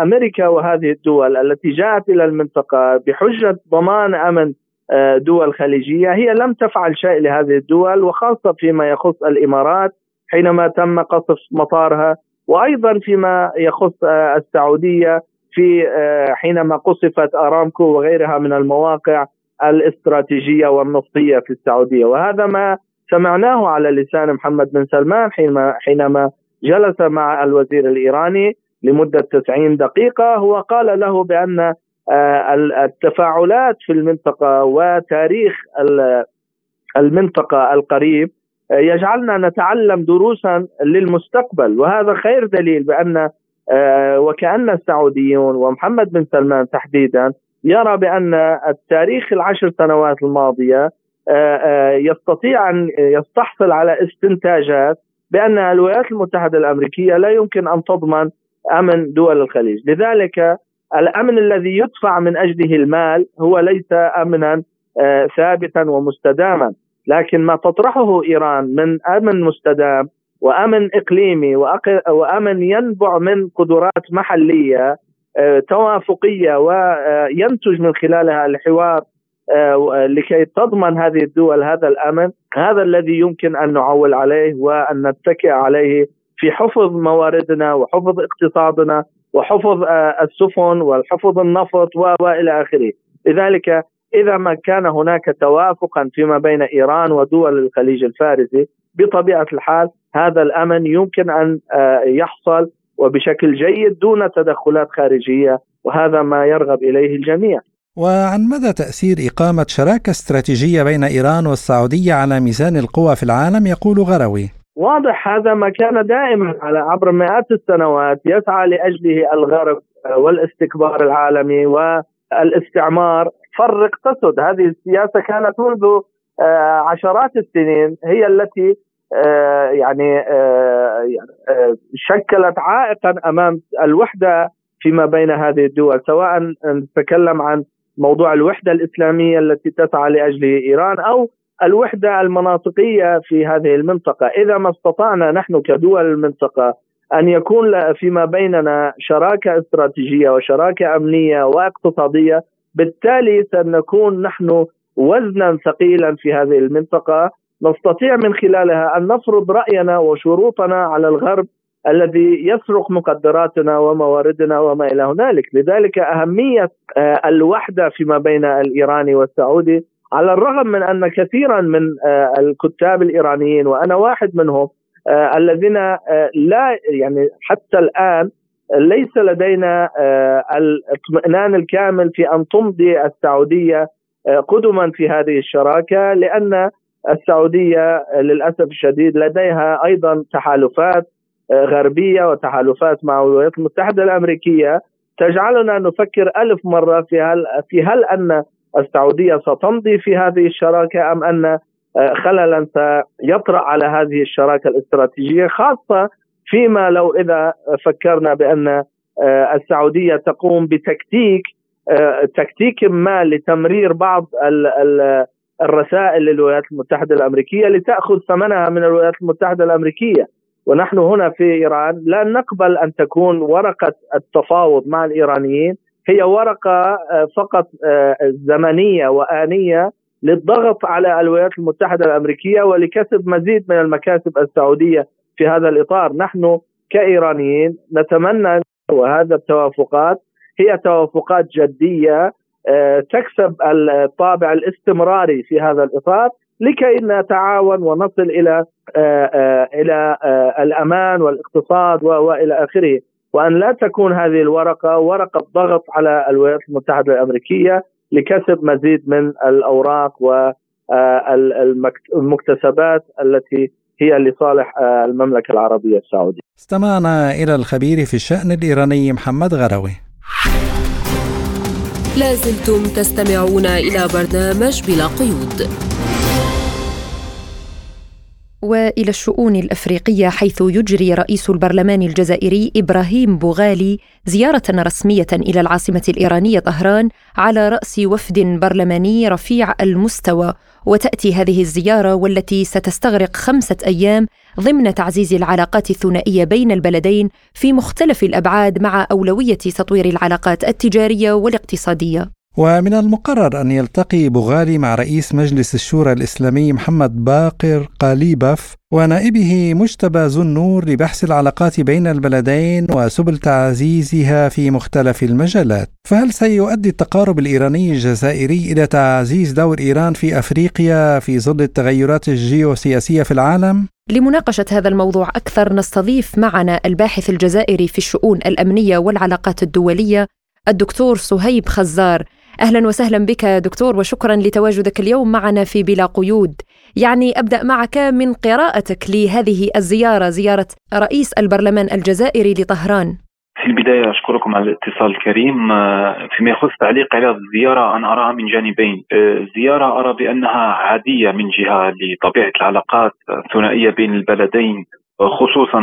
أمريكا وهذه الدول التي جاءت إلى المنطقة بحجة ضمان أمن آه، دول خليجية هي لم تفعل شيء لهذه الدول وخاصة فيما يخص الإمارات حينما تم قصف مطارها وأيضا فيما يخص آه، السعودية في آه، حينما قصفت أرامكو وغيرها من المواقع الاستراتيجية والنفطية في السعودية. وهذا ما سمعناه على لسان محمد بن سلمان حينما حينما جلس مع الوزير الإيراني لمدة 90 دقيقة. هو قال له بأن آه، التفاعلات في المنطقة وتاريخ المنطقة القريب يجعلنا نتعلم دروسا للمستقبل. وهذا خير دليل بأن آه، وكأن السعوديون ومحمد بن سلمان تحديدا يرى بأن التاريخ العشر سنوات الماضية آه، آه، يستطيع أن يستحصل على استنتاجات بأن الولايات المتحدة الأمريكية لا يمكن أن تضمن أمن دول الخليج. لذلك الأمن الذي يدفع من أجله المال هو ليس أمنا ثابتا ومستداما. لكن ما تطرحه إيران من أمن مستدام وأمن إقليمي وأمن ينبع من قدرات محلية آه، توافقية وينتج من خلالها الحوار آه، لكي تضمن هذه الدول هذا الأمن هذا الذي يمكن أن نعول عليه وأن نتكئ عليه في حفظ مواردنا وحفظ اقتصادنا وحفظ آه، السفن والحفظ النفط وإلى آخره. لذلك إذا ما كان هناك توافقا فيما بين إيران ودول الخليج الفارسي بطبيعة الحال هذا الأمن يمكن أن آه، يحصل وبشكل جيد دون تدخلات خارجية وهذا ما يرغب إليه الجميع. وعن مدى تأثير إقامة شراكة استراتيجية بين إيران والسعودية على ميزان القوى في العالم يقول غروي. واضح هذا ما كان دائما على عبر مئات السنوات يسعى لأجله الغرب آه، والاستكبار العالمي والاستعمار فرق تسد هذه السياسة كانت منذ آه، عشرات السنين هي التي يعني آه، شكلت عائقا أمام الوحدة فيما بين هذه الدول سواء نتكلم عن موضوع الوحدة الإسلامية التي تسعى لاجله إيران أو الوحدة المناطقية في هذه المنطقة، إذا ما استطعنا نحن كدول المنطقة أن يكون فيما بيننا شراكة استراتيجية وشراكة أمنية واقتصادية بالتالي سنكون نحن وزنا ثقيلا في هذه المنطقة نستطيع من خلالها أن نفرض رأينا وشروطنا على الغرب الذي يسرق مقدراتنا ومواردنا وما إلى هنالك، لذلك أهمية آه، الوحدة فيما بين الايراني والسعودي على الرغم من أن كثيرا من آه، الكتاب الإيرانيين وأنا واحد منهم آه، الذين لا يعني حتى الآن ليس لدينا الاطمئنان الكامل في أن تمضي السعودية قدما في هذه الشراكة لأن السعودية للأسف الشديد لديها أيضا تحالفات غربية وتحالفات مع الولايات المتحدة الأمريكية. تجعلنا نفكر ألف مرة في هل في هل أن السعودية ستمضي في هذه الشراكة أم أن خللا سيطرأ على هذه الشراكة الاستراتيجية خاصة فيما لو إذا فكرنا بأن السعودية تقوم بتكتيك تكتيك ما لتمرير بعض الرسائل للولايات المتحدة الأمريكية لتأخذ ثمنها من الولايات المتحدة الأمريكية. ونحن هنا في إيران لا نقبل أن تكون ورقة التفاوض مع الإيرانيين هي ورقة آه، فقط آه، زمنية وآنية للضغط على الولايات المتحدة الأمريكية ولكسب مزيد من المكاسب السعودية في هذا الإطار، نحن كإيرانيين نتمنى وهذا التوافقات هي توافقات جدية آه، تكسب الطابع الاستمراري في هذا الإطار لكي نتعاون ونصل إلى آه، آه، إلى الأمان والاقتصاد وإلى آخره وأن لا تكون هذه الورقة ورقة ضغط على الولايات المتحدة الأمريكية لكسب مزيد من الأوراق والمكتسبات التي هي لصالح المملكة العربية السعودية. استمعنا إلى الخبير في الشأن الإيراني محمد غروي. لازلتم تستمعون إلى برنامج بلا قيود. وإلى الشؤون الأفريقية حيث يجري رئيس البرلمان الجزائري إبراهيم بوغالي زيارة رسمية إلى العاصمة الإيرانية طهران على رأس وفد برلماني رفيع المستوى وتأتي هذه الزيارة والتي ستستغرق خمسة أيام ضمن تعزيز العلاقات الثنائية بين البلدين في مختلف الأبعاد مع أولوية تطوير العلاقات التجارية والاقتصادية. ومن المقرر أن يلتقي بوغالي مع رئيس مجلس الشورى الإسلامي محمد باقر قاليبف ونائبه مجتبى ذو النور لبحث العلاقات بين البلدين وسبل تعزيزها في مختلف المجالات فهل سيؤدي التقارب الإيراني الجزائري إلى تعزيز دور إيران في أفريقيا في ظل التغيرات الجيوسياسية في العالم؟ لمناقشة هذا الموضوع أكثر نستضيف معنا الباحث الجزائري في الشؤون الأمنية والعلاقات الدولية الدكتور صهيب خزار أهلا وسهلا بك دكتور وشكرا لتواجدك اليوم معنا في بلا قيود. يعني أبدأ معك من قراءتك لهذه الزيارة زيارة رئيس البرلمان الجزائري لطهران. في البداية أشكركم على الاتصال الكريم آه، فيما يخص تعليق على الزيارة أنا أراها من جانبين الزيارة آه، أرى بأنها عادية من جهة لطبيعة العلاقات الثنائية بين البلدين خصوصا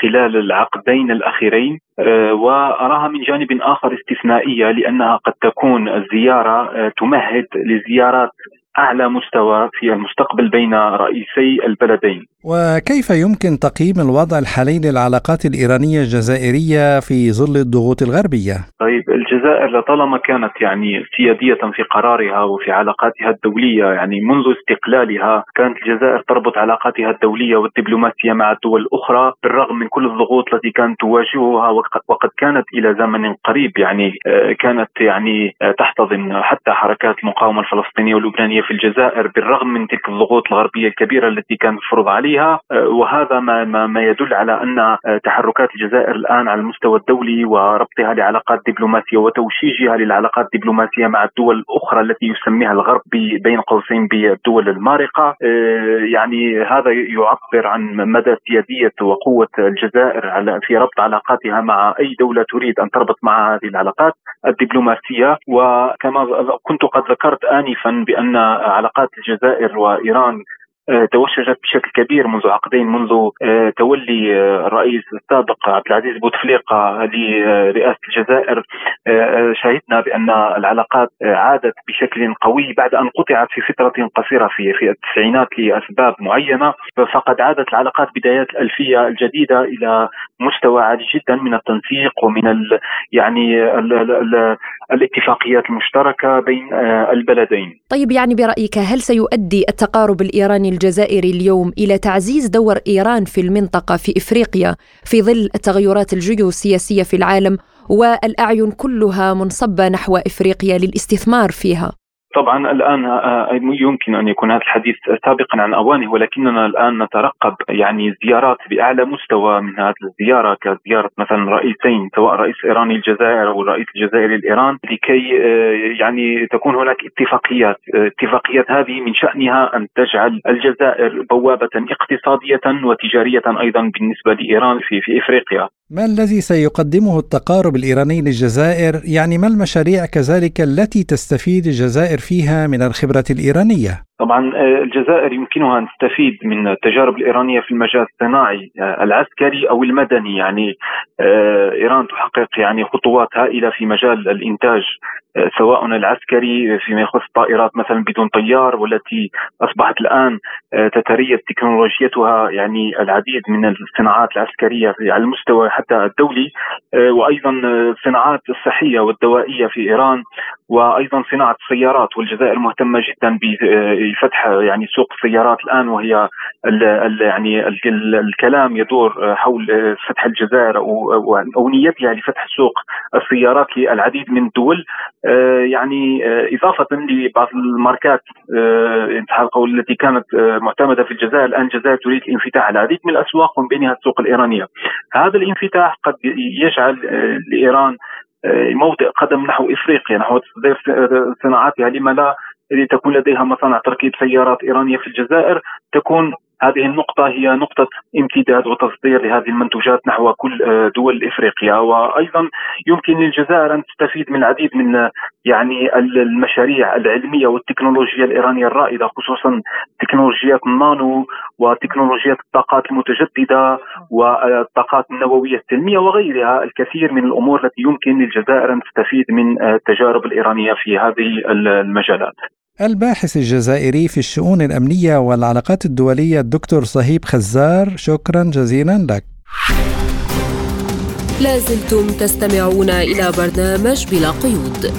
خلال العقدين الأخيرين آه، وأراها من جانب آخر استثنائية لأنها قد تكون الزياره آه، تمهد لزيارات أعلى مستوى في المستقبل بين رئيسي البلدين. وكيف يمكن تقييم الوضع الحالي للعلاقات الإيرانية الجزائرية في ظل الضغوط الغربية؟ طيب الجزائر لطالما كانت يعني سيادية في قرارها وفي علاقاتها الدولية يعني منذ استقلالها كانت الجزائر تربط علاقاتها الدولية والدبلوماسية مع الدول الأخرى بالرغم من كل الضغوط التي كانت تواجهها وقد كانت إلى زمن قريب يعني آه، كانت يعني آه، تحتضن حتى حركات المقاومة الفلسطينية واللبنانية في الجزائر بالرغم من تلك الضغوط الغربية الكبيرة التي كانت تفرض عليها آه، وهذا ما ما, ما يدل على أن آه، تحركات الجزائر الآن على المستوى الدولي وربطها لعلاقات دبلوماسية وتوشيجها للعلاقات الدبلوماسيه مع الدول الأخرى التي يسميها الغرب بين قوسين بالدول المارقة. آه، يعني هذا يعبر عن مدى سيادية وقوة الجزائر على في ربط علاقاتها مع أي دولة تريد أن تربط مع هذه العلاقات الدبلوماسية. وكما كنت قد ذكرت انفا بأن علاقات الجزائر وإيران توشجت بشكل كبير منذ عقدين منذ آه، تولي آه، الرئيس السابق عبد العزيز بوتفليقة لرئاسه الجزائر شهدنا بأن العلاقات عادت بشكل قوي بعد أن قطعت في فترة قصيرة في في التسعينات لأسباب معينة فقد عادت العلاقات بدايات الألفية الجديدة إلى مستوى عالي جدا من التنسيق ومن ال يعني ال ال الاتفاقيات المشتركة بين البلدين. طيب يعني برأيك هل سيؤدي التقارب الإيراني الجزائري اليوم إلى تعزيز دور إيران في المنطقة في إفريقيا في ظل التغيرات الجيوسياسية في العالم والأعين كلها منصبة نحو إفريقيا للاستثمار فيها. طبعا الآن آه، يمكن أن يكون هذا الحديث سابقا عن اوانه ولكننا الآن نترقب يعني زيارات بأعلى مستوى من هذه الزيارة كزيارة مثلا رئيسين سواء رئيس إيراني الجزائر أو الرئيس الجزائري لايران لكي آه، يعني تكون هناك اتفاقيات، اتفاقيات هذه من شأنها أن تجعل الجزائر بوابة اقتصادية وتجارية أيضا بالنسبة لإيران في في إفريقيا. ما الذي سيقدمه التقارب الإيراني للجزائر؟ يعني ما المشاريع كذلك التي تستفيد الجزائر فيها من الخبرة الإيرانية؟ طبعا آه، الجزائر يمكنها أن تستفيد من التجارب الإيرانية في المجال الصناعي آه، العسكري أو المدني. يعني آه، إيران تحقق يعني خطوات هائلة في مجال الإنتاج سواء العسكري فيما يخص الطائرات مثلا بدون طيار والتي أصبحت الآن تتريث تكنولوجيتها يعني العديد من الصناعات العسكرية على المستوى حتى الدولي وأيضا الصناعات الصحية والدوائية في إيران. وأيضا صناعة السيارات والجزائر مهتمة جدا فتح يعني سوق السيارات الآن وهي ال ال يعني ال الكلام يدور حول فتح الجزائر أو أو نيتها لفتح سوق السيارات للعديد من الدول يعني إضافة لبعض الماركات التي كانت معتمدة في الجزائر الآن الجزائر تريد الانفتاح على العديد من الأسواق ومن بينها السوق الإيرانية. هذا الانفتاح قد يجعل لإيران موطئ قدم نحو إفريقيا نحو تصدير صناعاتها لما لا لتكون لديها مصانع تركيب سيارات إيرانية في الجزائر تكون هذه النقطة هي نقطة امتداد وتصدير لهذه المنتوجات نحو كل آه، دول إفريقيا وأيضا يمكن للجزائر أن تستفيد من العديد من يعني المشاريع العلمية والتكنولوجيا الإيرانية الرائدة خصوصا تكنولوجيات النانو وتكنولوجيات الطاقات المتجددة والطاقات النووية السلمية وغيرها الكثير من الأمور التي يمكن للجزائر أن تستفيد من آه، التجارب الإيرانية في هذه المجالات. الباحث الجزائري في الشؤون الأمنية والعلاقات الدولية الدكتور صهيب خزار شكرا جزيلا لك. لازلتم تستمعون إلى برنامج بلا قيود.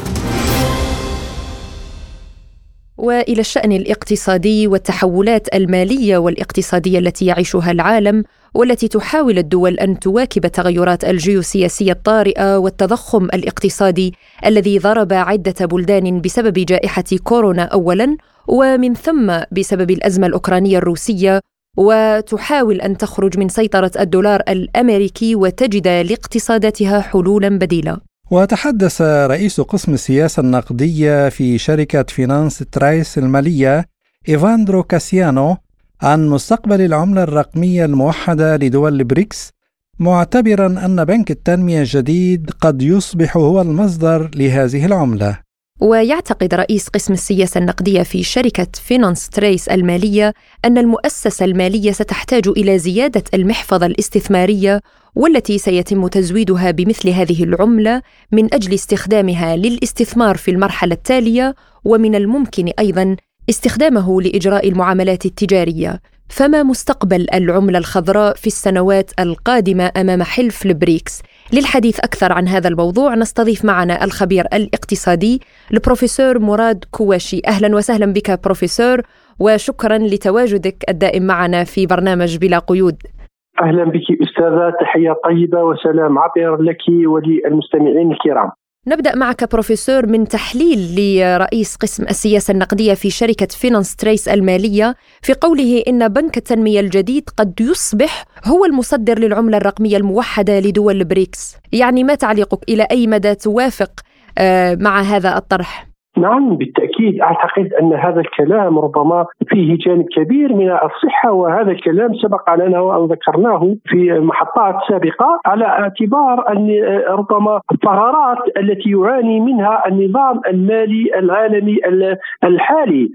وإلى الشأن الاقتصادي والتحولات المالية والاقتصادية التي يعيشها العالم والتي تحاول الدول أن تواكب التغيرات الجيوسياسية الطارئة والتضخم الاقتصادي الذي ضرب عدة بلدان بسبب جائحة كورونا اولا ومن ثم بسبب الأزمة الأوكرانية الروسية وتحاول أن تخرج من سيطرة الدولار الأمريكي وتجد لاقتصاداتها حلولا بديله وتحدث رئيس قسم السياسة النقدية في شركة فينانس ترايس المالية إيفاندرو كاسيانو عن مستقبل العملة الرقمية الموحدة لدول البريكس معتبرا أن بنك التنمية الجديد قد يصبح هو المصدر لهذه العملة. ويعتقد رئيس قسم السياسة النقدية في شركة فينانس تريس المالية أن المؤسسة المالية ستحتاج إلى زيادة المحفظة الاستثمارية والتي سيتم تزويدها بمثل هذه العملة من أجل استخدامها للاستثمار في المرحلة التالية ومن الممكن أيضا استخدامه لإجراء المعاملات التجارية فما مستقبل العملة الخضراء في السنوات القادمة أمام حلف البريكس؟ للحديث أكثر عن هذا الموضوع. نستضيف معنا الخبير الاقتصادي البروفيسور مراد كواشي. أهلا وسهلا بك بروفيسور وشكرا لتواجدك الدائم معنا في برنامج بلا قيود. أهلا بك أستاذة تحية طيبة وسلام عطر لك وللمستمعين الكرام. نبدأ معك بروفيسور من تحليل لرئيس قسم السياسة النقدية في شركة فينانس تريس المالية في قوله إن بنك التنمية الجديد قد يصبح هو المصدر للعملة الرقمية الموحدة لدول البريكس يعني ما تعليقك إلى أي مدى توافق آه، مع هذا الطرح؟ نعم بالتأكيد. أعتقد أن هذا الكلام ربما فيه جانب كبير من الصحة وهذا الكلام سبق لنا وأن ذكرناه في محطات سابقة على اعتبار أن ربما الثغرات التي يعاني منها النظام المالي العالمي الحالي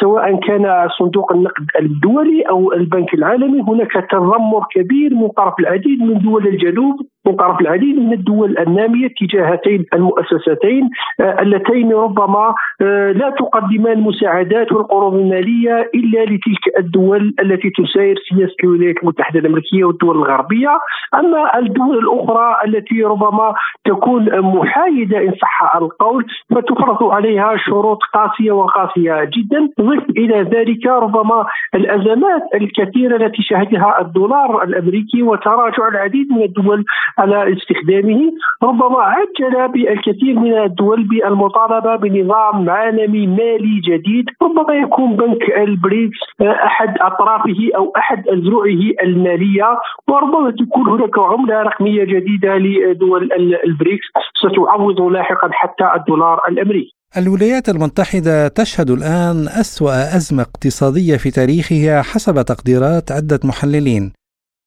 سواء كان صندوق النقد الدولي أو البنك العالمي. هناك تذمر كبير من طرف العديد من دول الجنوب من طرف العديد من الدول النامية تجاه هاتين المؤسستين اللتين ربما ربما آه، لا تقدمان المساعدات والقروض المالية إلا لتلك الدول التي تساير سياسة الولايات المتحدة الأمريكية والدول الغربية، أما الدول الأخرى التي ربما تكون محايدة إن صح القول فتفرض عليها شروط قاسية وقاسية جدا، ضف إلى ذلك ربما الأزمات الكثيرة التي شهدها الدولار الأمريكي وتراجع العديد من الدول على استخدامه، ربما عجل بالكثير من الدول بالمطالبة نظام عالمي مالي جديد. ربما يكون بنك البريكس أحد أطرافه أو أحد اذرعه المالية. وربما تكون هناك عملة رقمية جديدة لدول البريكس. ستعوض لاحقا حتى الدولار الأمريكي. الولايات المتحدة تشهد الآن أسوأ أزمة اقتصادية في تاريخها حسب تقديرات عدة محللين.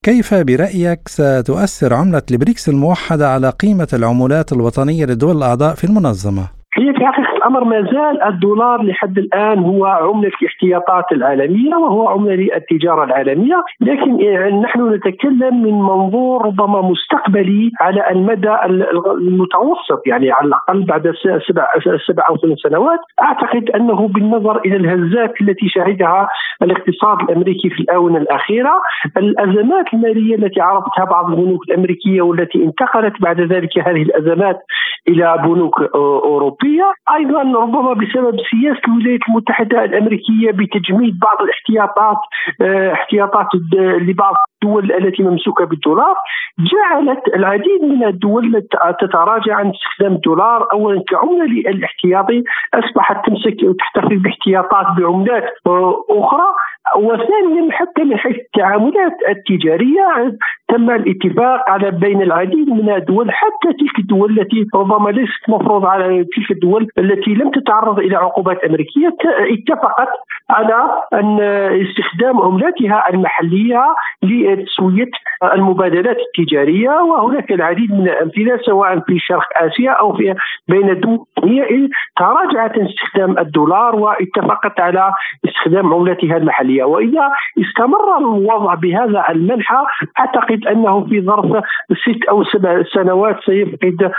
كيف برأيك ستؤثر عملة البريكس الموحدة على قيمة العملات الوطنية للدول الأعضاء في المنظمة؟ هي في حقيقة الأمر ما زال الدولار لحد الآن هو عملة الاحتياطات العالمية وهو عملة للتجارة العالمية لكن نحن نتكلم من منظور ربما مستقبلي على المدى المتوسط يعني على الأقل بعد سبع, سبع أو ثمان سنوات. أعتقد أنه بالنظر إلى الهزات التي شهدها الاقتصاد الأمريكي في الآونة الأخيرة الأزمات المالية التي عرفتها بعض البنوك الأمريكية والتي انتقلت بعد ذلك هذه الأزمات إلى بنوك أوروبية أيضا ربما بسبب سياسة الولايات المتحدة الأمريكية بتجميد بعض الاحتياطات آه، احتياطات لبعض الدول التي ممسوكة بالدولار جعلت العديد من الدول تتراجع عن استخدام الدولار. أولا كعملة للاحتياطي أصبحت تمسك وتحتفظ باحتياطات بعملات أخرى. وثانيا حتى من حيث التعاملات التجارية. تم الاتفاق على بين العديد من الدول حتى تلك الدول التي ربما ليست مفروض على تلك الدول التي لم تتعرض إلى عقوبات أمريكية اتفقت على أن استخدام عملاتها المحلية لتسويه المبادلات التجارية وهناك العديد من الأمثلة سواء في شرق آسيا أو في بين الدول تراجعت استخدام الدولار واتفقت على استخدام عملتها المحلية. وإذا استمر الوضع بهذا المنحى أعتقد أنه في ظرف ست أو سبع سنوات سيفقد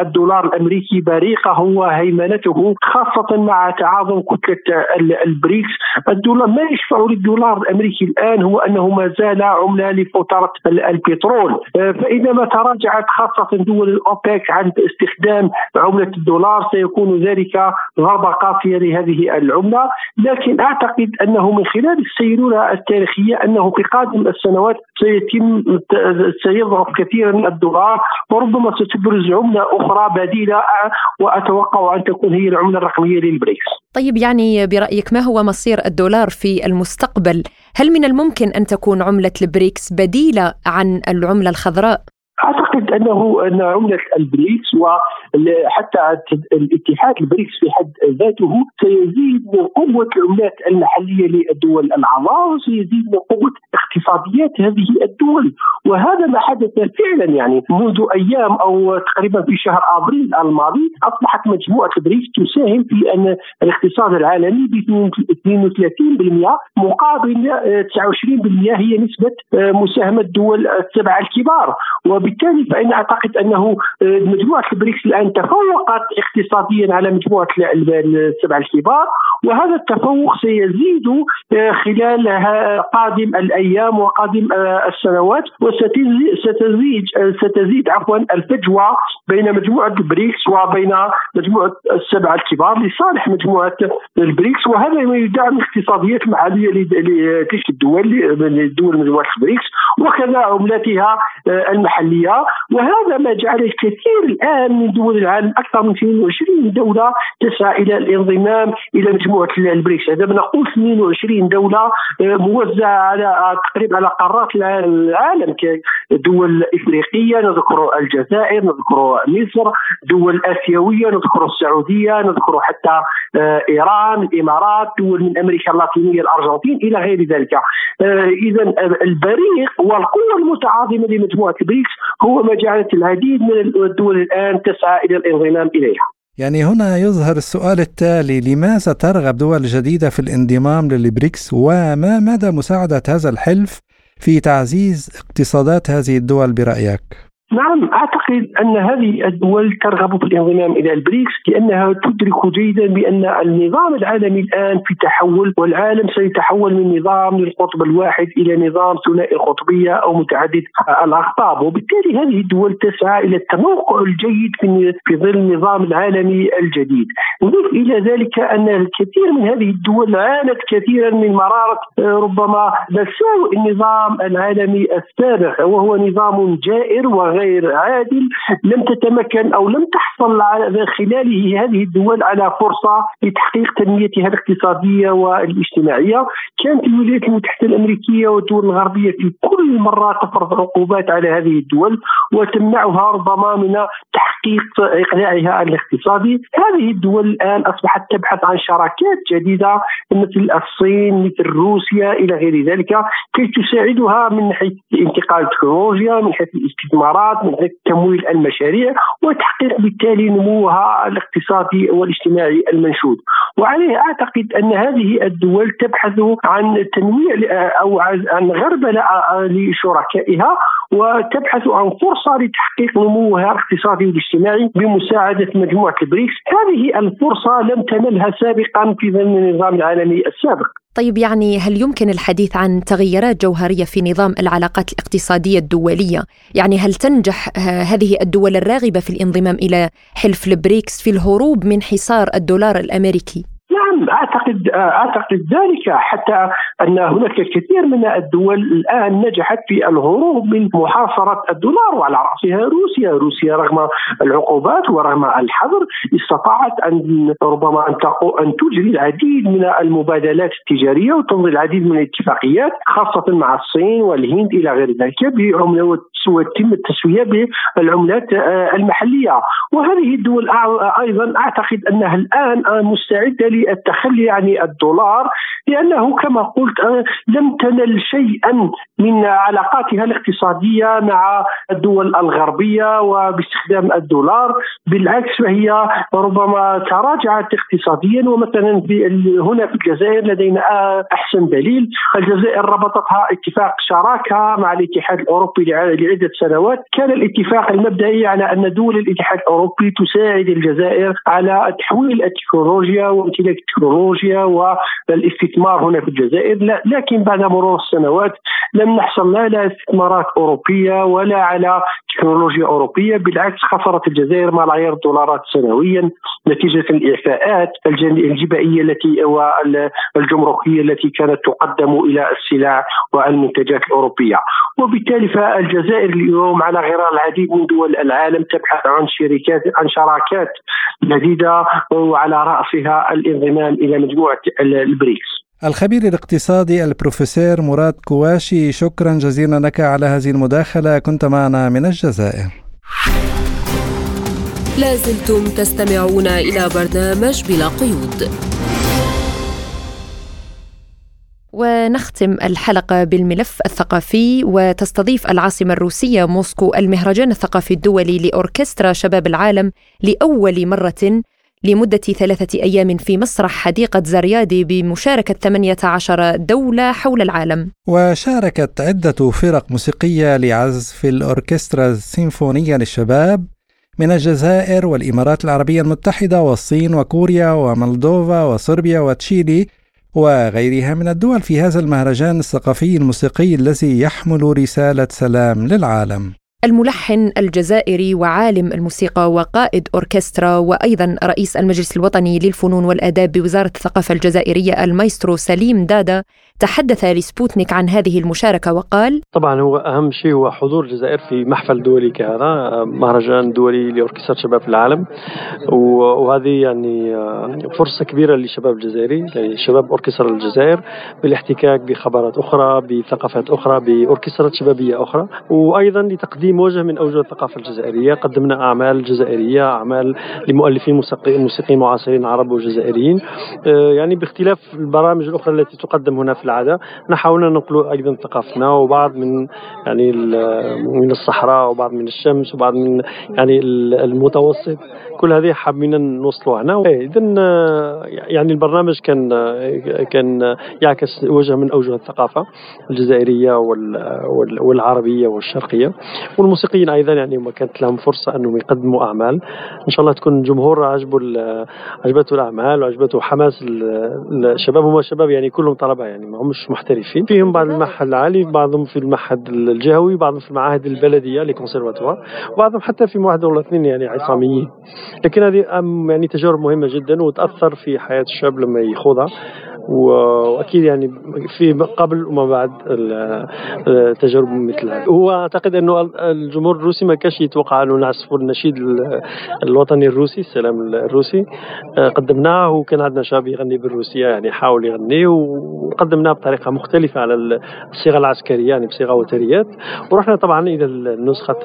الدولار الأمريكي بريقه وهيمنته خاصة مع تعاظم كتلة البريكس. الدولار ما يشفع للدولار الأمريكي الآن هو أنه ما زال عملة لفترة البترول فاذا تراجعت خاصة دول الأوبك عن استخدام عملة الدولار سيكون ذلك ضربه قاسيه لهذه العملة لكن أعتقد أنه من خلال السيرورة التاريخية أنه في قادم السنوات سيتم سيضعف كثيرا الدولار وربما ستبرز عملة أخرى بديلة وأتوقع أن تكون هي العملة الرقمية للبريكس. طيب يعني برأيك ما هو مصير الدولار في المستقبل؟ هل من الممكن أن تكون عملة البريكس بديلة عن العملة الخضراء؟ أعتقد أنه أن عملة البريكس وحتى الاتحاد البريكس في حد ذاته سيزيد من قوة العملات المحلية للدول الأعضاء وسيزيد من قوة اقتصاديات هذه الدول. وهذا ما حدث فعلا يعني منذ أيام أو تقريبا في شهر أبريل الماضي أصبحت مجموعة البريكس تساهم في أن الاقتصاد العالمي ب 32% مقابل 29% هي نسبة مساهمة الدول السبعة الكبار. وبالتالي فإن أعتقد أنه آه، مجموعة البريكس الآن تفوقت اقتصاديا على مجموعة السبع الكبار وهذا التفوق سيزيد آه، خلال قادم الأيام وقادم آه، السنوات وستزيد ستزيد عفوا الفجوة بين مجموعة البريكس وبين مجموعة السبعة الكبار لصالح مجموعة البريكس وهذا ما يدعم الاقتصاديات المحلية لتلك الدول لدول مجموعة البريكس وكذا عملاتها المحلية. وهذا ما جعل الكثير الآن من دول العالم أكثر من 22 دولة تسعى إلى الانضمام إلى مجموعة البريكس. هذا نقول 22 دولة آه، موزعة على تقريبا على قارات العالم كدول إفريقية نذكر الجزائر نذكر مصر دول آسيوية نذكر السعودية نذكر حتى آه، إيران الإمارات دول من أمريكا اللاتينية الأرجنتين إلى غير ذلك. آه، اذا البريق والقوة المتعاظمة لمجموعة البريكس هو ما جعلت العديد من الدول الآن تسعى إلى الانضمام إليها. يعني هنا يظهر السؤال التالي لماذا ترغب دول جديدة في الانضمام للبريكس وما مدى مساعدة هذا الحلف في تعزيز اقتصادات هذه الدول برأيك؟ نعم أعتقد أن هذه الدول ترغب في الانضمام إلى البريكس لأنها تدرك جيدا بأن النظام العالمي الآن في تحول والعالم سيتحول من نظام للقطب الواحد إلى نظام ثنائي القطبية أو متعدد الاقطاب وبالتالي هذه الدول تسعى إلى التموقع الجيد في ظل النظام العالمي الجديد. نضيف إلى ذلك أن الكثير من هذه الدول عانت كثيرا من مرارة ربما مساوئ النظام العالمي السابق وهو نظام جائر وغير غير عادل لم تتمكن أو لم تحصل على خلاله هذه الدول على فرصة لتحقيق تنميتها الاقتصادية والاجتماعية. كانت الولايات المتحدة الأمريكية والدول الغربية في كل مرة تفرض عقوبات على هذه الدول وتمنعها ربما من تحقيق إقناعها الاقتصادي. هذه الدول الآن أصبحت تبحث عن شراكات جديدة مثل الصين مثل روسيا إلى غير ذلك كي تساعدها من حيث انتقال التكنولوجيا من حيث الاستثمارات من حيث تمويل المشاريع وتحقيق بالتالي نموها الاقتصادي والاجتماعي المنشود وعليه أعتقد أن هذه الدول تبحث عن تنويع أو عن غربله لشركائها وتبحث عن فرصة لتحقيق نموها الاقتصادي والاجتماعي بمساعدة مجموعة البريكس، هذه الفرصة لم تنلها سابقا في النظام العالمي السابق. طيب يعني هل يمكن الحديث عن تغيرات جوهرية في نظام العلاقات الاقتصادية الدولية؟ يعني هل تنجح هذه الدول الراغبة في الانضمام إلى حلف البريكس في الهروب من حصار الدولار الأمريكي؟ نعم أعتقد أعتقد ذلك حتى أن هناك الكثير من الدول الآن نجحت في الهروب من محاصرة الدولار وعلى رأسها روسيا، روسيا رغم العقوبات ورغم الحظر استطاعت أن ربما أن أن تجري العديد من المبادلات التجارية وتمضي العديد من الاتفاقيات خاصة مع الصين والهند إلى غير ذلك بعملة وتتم التسويه بالعملات المحلية. وهذه الدول أيضا أعتقد أنها الآن مستعدة للتخلي عن الدولار لأنه كما قلت آه، لم تنل شيئا من علاقاتها الاقتصادية مع الدول الغربية وباستخدام الدولار. بالعكس فهي ربما تراجعت اقتصاديا ومثلا في هنا في الجزائر لدينا أحسن دليل. الجزائر ربطتها اتفاق شراكة مع الاتحاد الأوروبي لعدة سنوات كان الاتفاق المبدئي على أن دول الاتحاد الأوروبي تساعد الجزائر على تحويل التكنولوجيا وامتلاك التكنولوجيا والاستثمار هنا في الجزائر. لكن بعد مرور السنوات لم نحصل لا على استثمارات أوروبية ولا على تكنولوجيا أوروبية بالعكس خسرت الجزائر ملايير الدولارات سنويا نتيجة الإعفاءات الجبائية التي والجمركيه التي كانت تقدم إلى السلع والمنتجات الأوروبية. وبالتالي فالجزائر اليوم على غرار العديد من دول العالم تبحث عن شركات عن شراكات جديده وعلى رأسها الانضمام إلى مجموعة البريكس. الخبير الاقتصادي البروفيسور مراد كواشي شكرا جزيلا لك على هذه المداخلة. كنت معنا من الجزائر. لازلتم تستمعون إلى برنامج بلا قيود. ونختم الحلقة بالملف الثقافي وتستضيف العاصمة الروسية موسكو المهرجان الثقافي الدولي لأوركسترا شباب العالم لأول مرة لمدة ثلاثة أيام في مسرح حديقة زريادي بمشاركة 18 دولة حول العالم. وشاركت عدة فرق موسيقية لعزف الأوركسترا السيمفونية للشباب من الجزائر والإمارات العربية المتحدة والصين وكوريا ومولدوفا وصربيا وتشيلي وغيرها من الدول في هذا المهرجان الثقافي الموسيقي الذي يحمل رسالة سلام للعالم. الملحن الجزائري وعالم الموسيقى وقائد أوركسترا وأيضا رئيس المجلس الوطني للفنون والآداب بوزارة الثقافة الجزائرية المايسترو سليم دادا تحدث لسبوتنيك عن هذه المشاركة وقال طبعا هو أهم شيء هو حضور الجزائر في محفل دولي كهذا مهرجان دولي لأوركسترا شباب العالم. وهذه يعني فرصة كبيرة للشباب الجزائري يعني شباب أوركسترا الجزائر بالاحتكاك بخبرات أخرى بثقافات أخرى بأوركسترات شبابية أخرى. وأيضا لتقديم وجه من أوجه الثقافة الجزائرية. قدمنا أعمال جزائرية أعمال لمؤلفين موسيقيين معاصرين عرب وجزائريين. آه، يعني باختلاف البرامج الأخرى التي تقدم هنا في العادة. حاولنا ننقل أيضا ثقافتنا وبعض من يعني من الصحراء وبعض من الشمس وبعض من يعني المتوسط. كل هذه حابين نوصلوا هنا. إيه، اذا يعني البرنامج كان كان يعكس وجه من أوجه الثقافة الجزائرية والعربية والشرقية والموسيقيين أيضا. يعني ما كانت لهم فرصة أنهم يقدموا أعمال. إن شاء الله تكون الجمهور عجبه عجبته الأعمال وعجبته حماس الشباب. هم شباب يعني كلهم طلبة يعني ما همش محترفين. فيهم بعض المعهد العالي بعضهم في المعهد الجهوي بعضهم في المعاهد البلدية لي كونسيرفاتوار وبعضهم حتى في معهد ولا اثنين يعني عصاميين. لكن هذه يعني تجارب مهمة جدا وتأثر في حياة الشاب لما يخوضها. وأكيد يعني في قبل وما بعد التجارب مثل هذه هو أعتقد أنه الجمهور الروسي ما كانش يتوقع أنه نعزفوا النشيد الوطني الروسي السلام الروسي. قدمناه وكان عندنا شاب يغني بالروسية يعني حاول يغني وقدمناه بطريقة مختلفة على الصيغة العسكرية يعني بصيغة وتريات. ورحنا طبعا إلى نسخة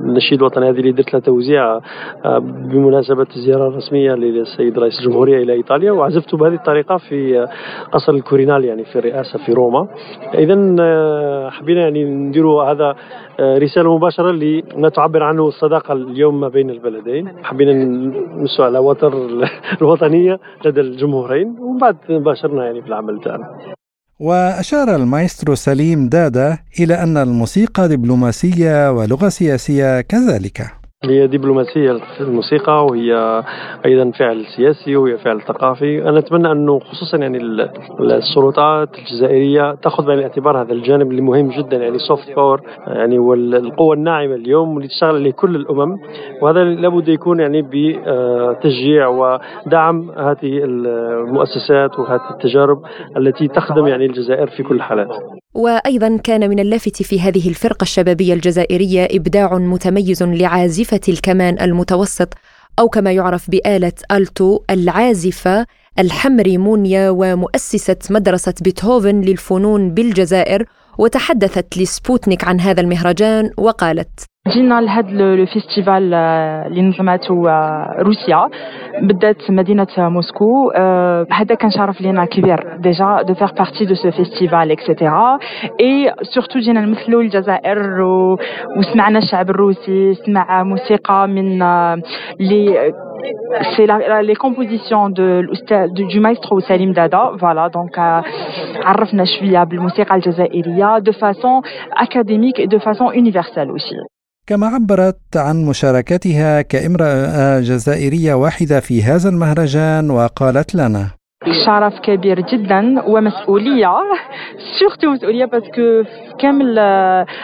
النشيد الوطني هذه اللي درت لها توزيع آه، بمناسبة الزيارة الرسمية للسيد رئيس الجمهورية إلى إيطاليا وعزفت بهذه الطريقة في قصر الكورينال يعني في الرئاسة في روما. اذا آه، حبينا يعني نديروا هذا آه، رسالة مباشرة لما تعبر عنه الصداقة اليوم ما بين البلدين. حبينا نمسوا على وتر [laughs] الوطنية لدى الجمهورين ومن بعد باشرنا يعني في العمل تاعنا. وأشار المايسترو سليم دادا إلى أن الموسيقى دبلوماسية ولغة سياسية كذلك. هي دبلوماسية الموسيقى وهي أيضا فعل سياسي وهي فعل ثقافي. أنا أتمنى أنه خصوصا يعني السلطات الجزائرية تأخذ بعين الاعتبار هذا الجانب اللي مهم جدا يعني soft power يعني والقوة الناعمة اليوم واللي تشتغل عليه كل الأمم. وهذا لابد يكون يعني بتشجيع ودعم هذه المؤسسات وهذه التجارب التي تخدم يعني الجزائر في كل الحالات. وأيضا كان من اللافت في هذه الفرقة الشبابية الجزائرية إبداع متميز لعازفة الكمان المتوسط أو كما يعرف بآلة ألتو العازفة الحمري مونيا ومؤسسة مدرسة بيتهوفن للفنون بالجزائر وتحدثت لسبوتنيك عن هذا المهرجان وقالت جينا لهذا ال festival اللي نظمته روسيا. بدات مدينة موسكو. هذا كان شرف لينا كبير déjà de faire partie de ce festival et cetera et surtout جينا نمثلوا الجزائر وسمعنا الشعب الروسي سمع موسيقى من les c'est les compositions de, du maestro Salim Dada voilà donc عرفنا شوية بالموسيقى الجزائريه de façon académique et de façon universelle aussi كما عبرت عن مشاركتها كامرأة جزائرية واحدة في هذا المهرجان وقالت لنا شرف كبير جدا ومسؤولية surtout مسؤولية parce que كامل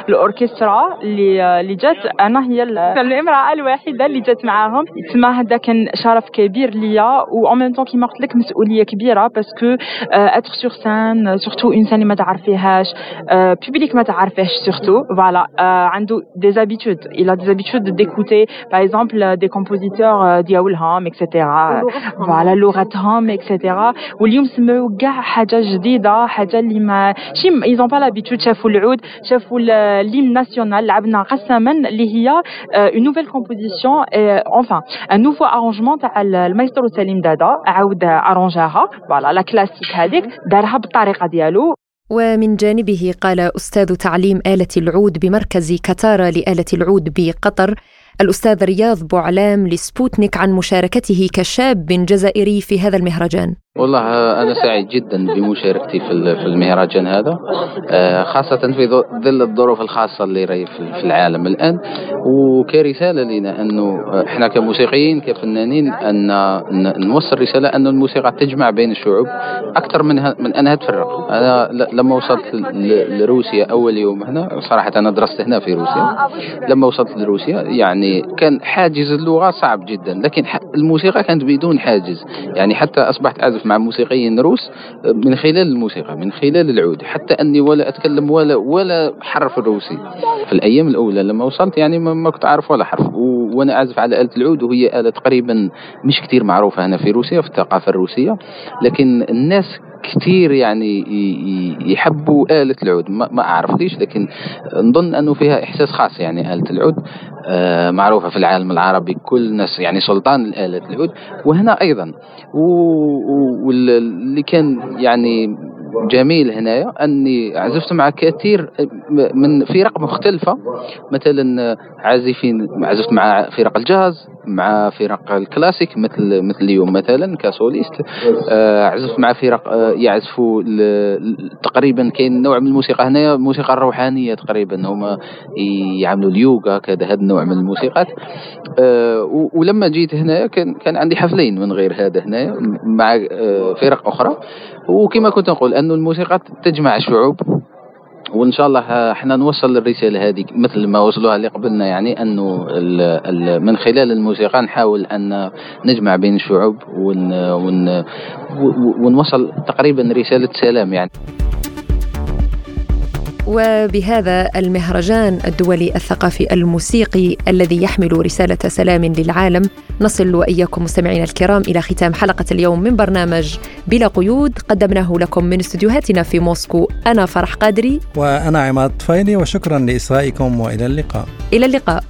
الأوركسترا اللي اللي جات أنا هي الامرأة الوحيده اللي جات معاهم. تما هذا كان شرف كبير ليا و en même temps كيما قلت لك مسؤولية كبيرة parce que être sur scène surtout une scène ما تعرفيهاش public ما تعرفيهش surtout voilà عنده des habitudes a des habitudes d'écouter par exemple des compositeurs ديالهم et cetera voilà لغتهم. et cetera واليوم سمعوا كاع حاجة جديدة حاجة اللي ما شي ils ont pas l'habitude شافوا العود شافوا l'hymne national لعبنا قسما اللي هي une nouvelle composition enfin un nouveau arrangement تاع المايسترو سليم دادا عاود arrangé ها voilà la classique هذيك دارها بالطريقة ديالو. ومن جانبه قال أستاذ تعليم آلة العود بمركز كتارا لآلة العود بقطر الأستاذ رياض بوعلام لسبوتنيك عن مشاركته كشاب جزائري في هذا المهرجان. والله أنا سعيد جدا بمشاركتي في المهرجان هذا. خاصة في ظل الظروف الخاصة اللي راهي في العالم الآن. وكرسالة لنا أنه إحنا كموسيقيين كفنانين أن نوصل رسالة أن الموسيقى تجمع بين الشعوب أكثر من من أنها تفرق. أنا لما وصلت لروسيا أول يوم هنا صراحة أنا درست هنا في روسيا. لما وصلت لروسيا يعني كان حاجز اللغة صعب جدا لكن الموسيقى كانت بدون حاجز. يعني حتى أصبحت أعزف مع موسيقيين روس من خلال الموسيقى من خلال العود. حتى أني ولا أتكلم ولا ولا حرف الروسي. في الأيام الأولى لما وصلت يعني ما كنت اعرف ولا حرف. وأنا اعزف على آلة العود وهي آلة تقريبا مش كثير معروفة هنا في روسيا في الثقافة الروسية لكن الناس كثير يعني يحبوا آلة العود. ما أعرف ليش لكن نظن أنه فيها إحساس خاص يعني آلة العود. معروفة في العالم العربي كل الناس يعني سلطان آلة العود. وهنا أيضا واللي كان يعني جميل هنايا. أني عزفت مع كثير من فرق مختلفة. مثلا عازفين عزفت مع فرق الجاز مع فرق الكلاسيك مثل مثل اليوم. مثلا ك soliste عزفت مع فرق يعزفوا تقريبا كاين نوع من الموسيقى. هنايا الموسيقى الروحانية تقريبا هما يعملوا اليوغا كذا هذا النوع من الموسيقات. ولما جيت هنايا كان كان عندي حفلين من غير هذا هنايا مع فرق أخرى. وكما كنت نقول أن الموسيقى تجمع الشعوب وإن شاء الله إحنا نوصل الرساله هذه مثل ما وصلوها اللي قبلنا يعني أنه ال من خلال الموسيقى نحاول أن نجمع بين الشعوب ون ون ونوصل تقريبا رسالة سلام يعني. وبهذا المهرجان الدولي الثقافي الموسيقي الذي يحمل رسالة سلام للعالم نصل وإياكم مستمعينا الكرام إلى ختام حلقة اليوم من برنامج بلا قيود. قدمناه لكم من استديوهاتنا في موسكو أنا فرح قادري. وأنا عماد طفيلي وشكرا لإصغائكم وإلى اللقاء. إلى اللقاء.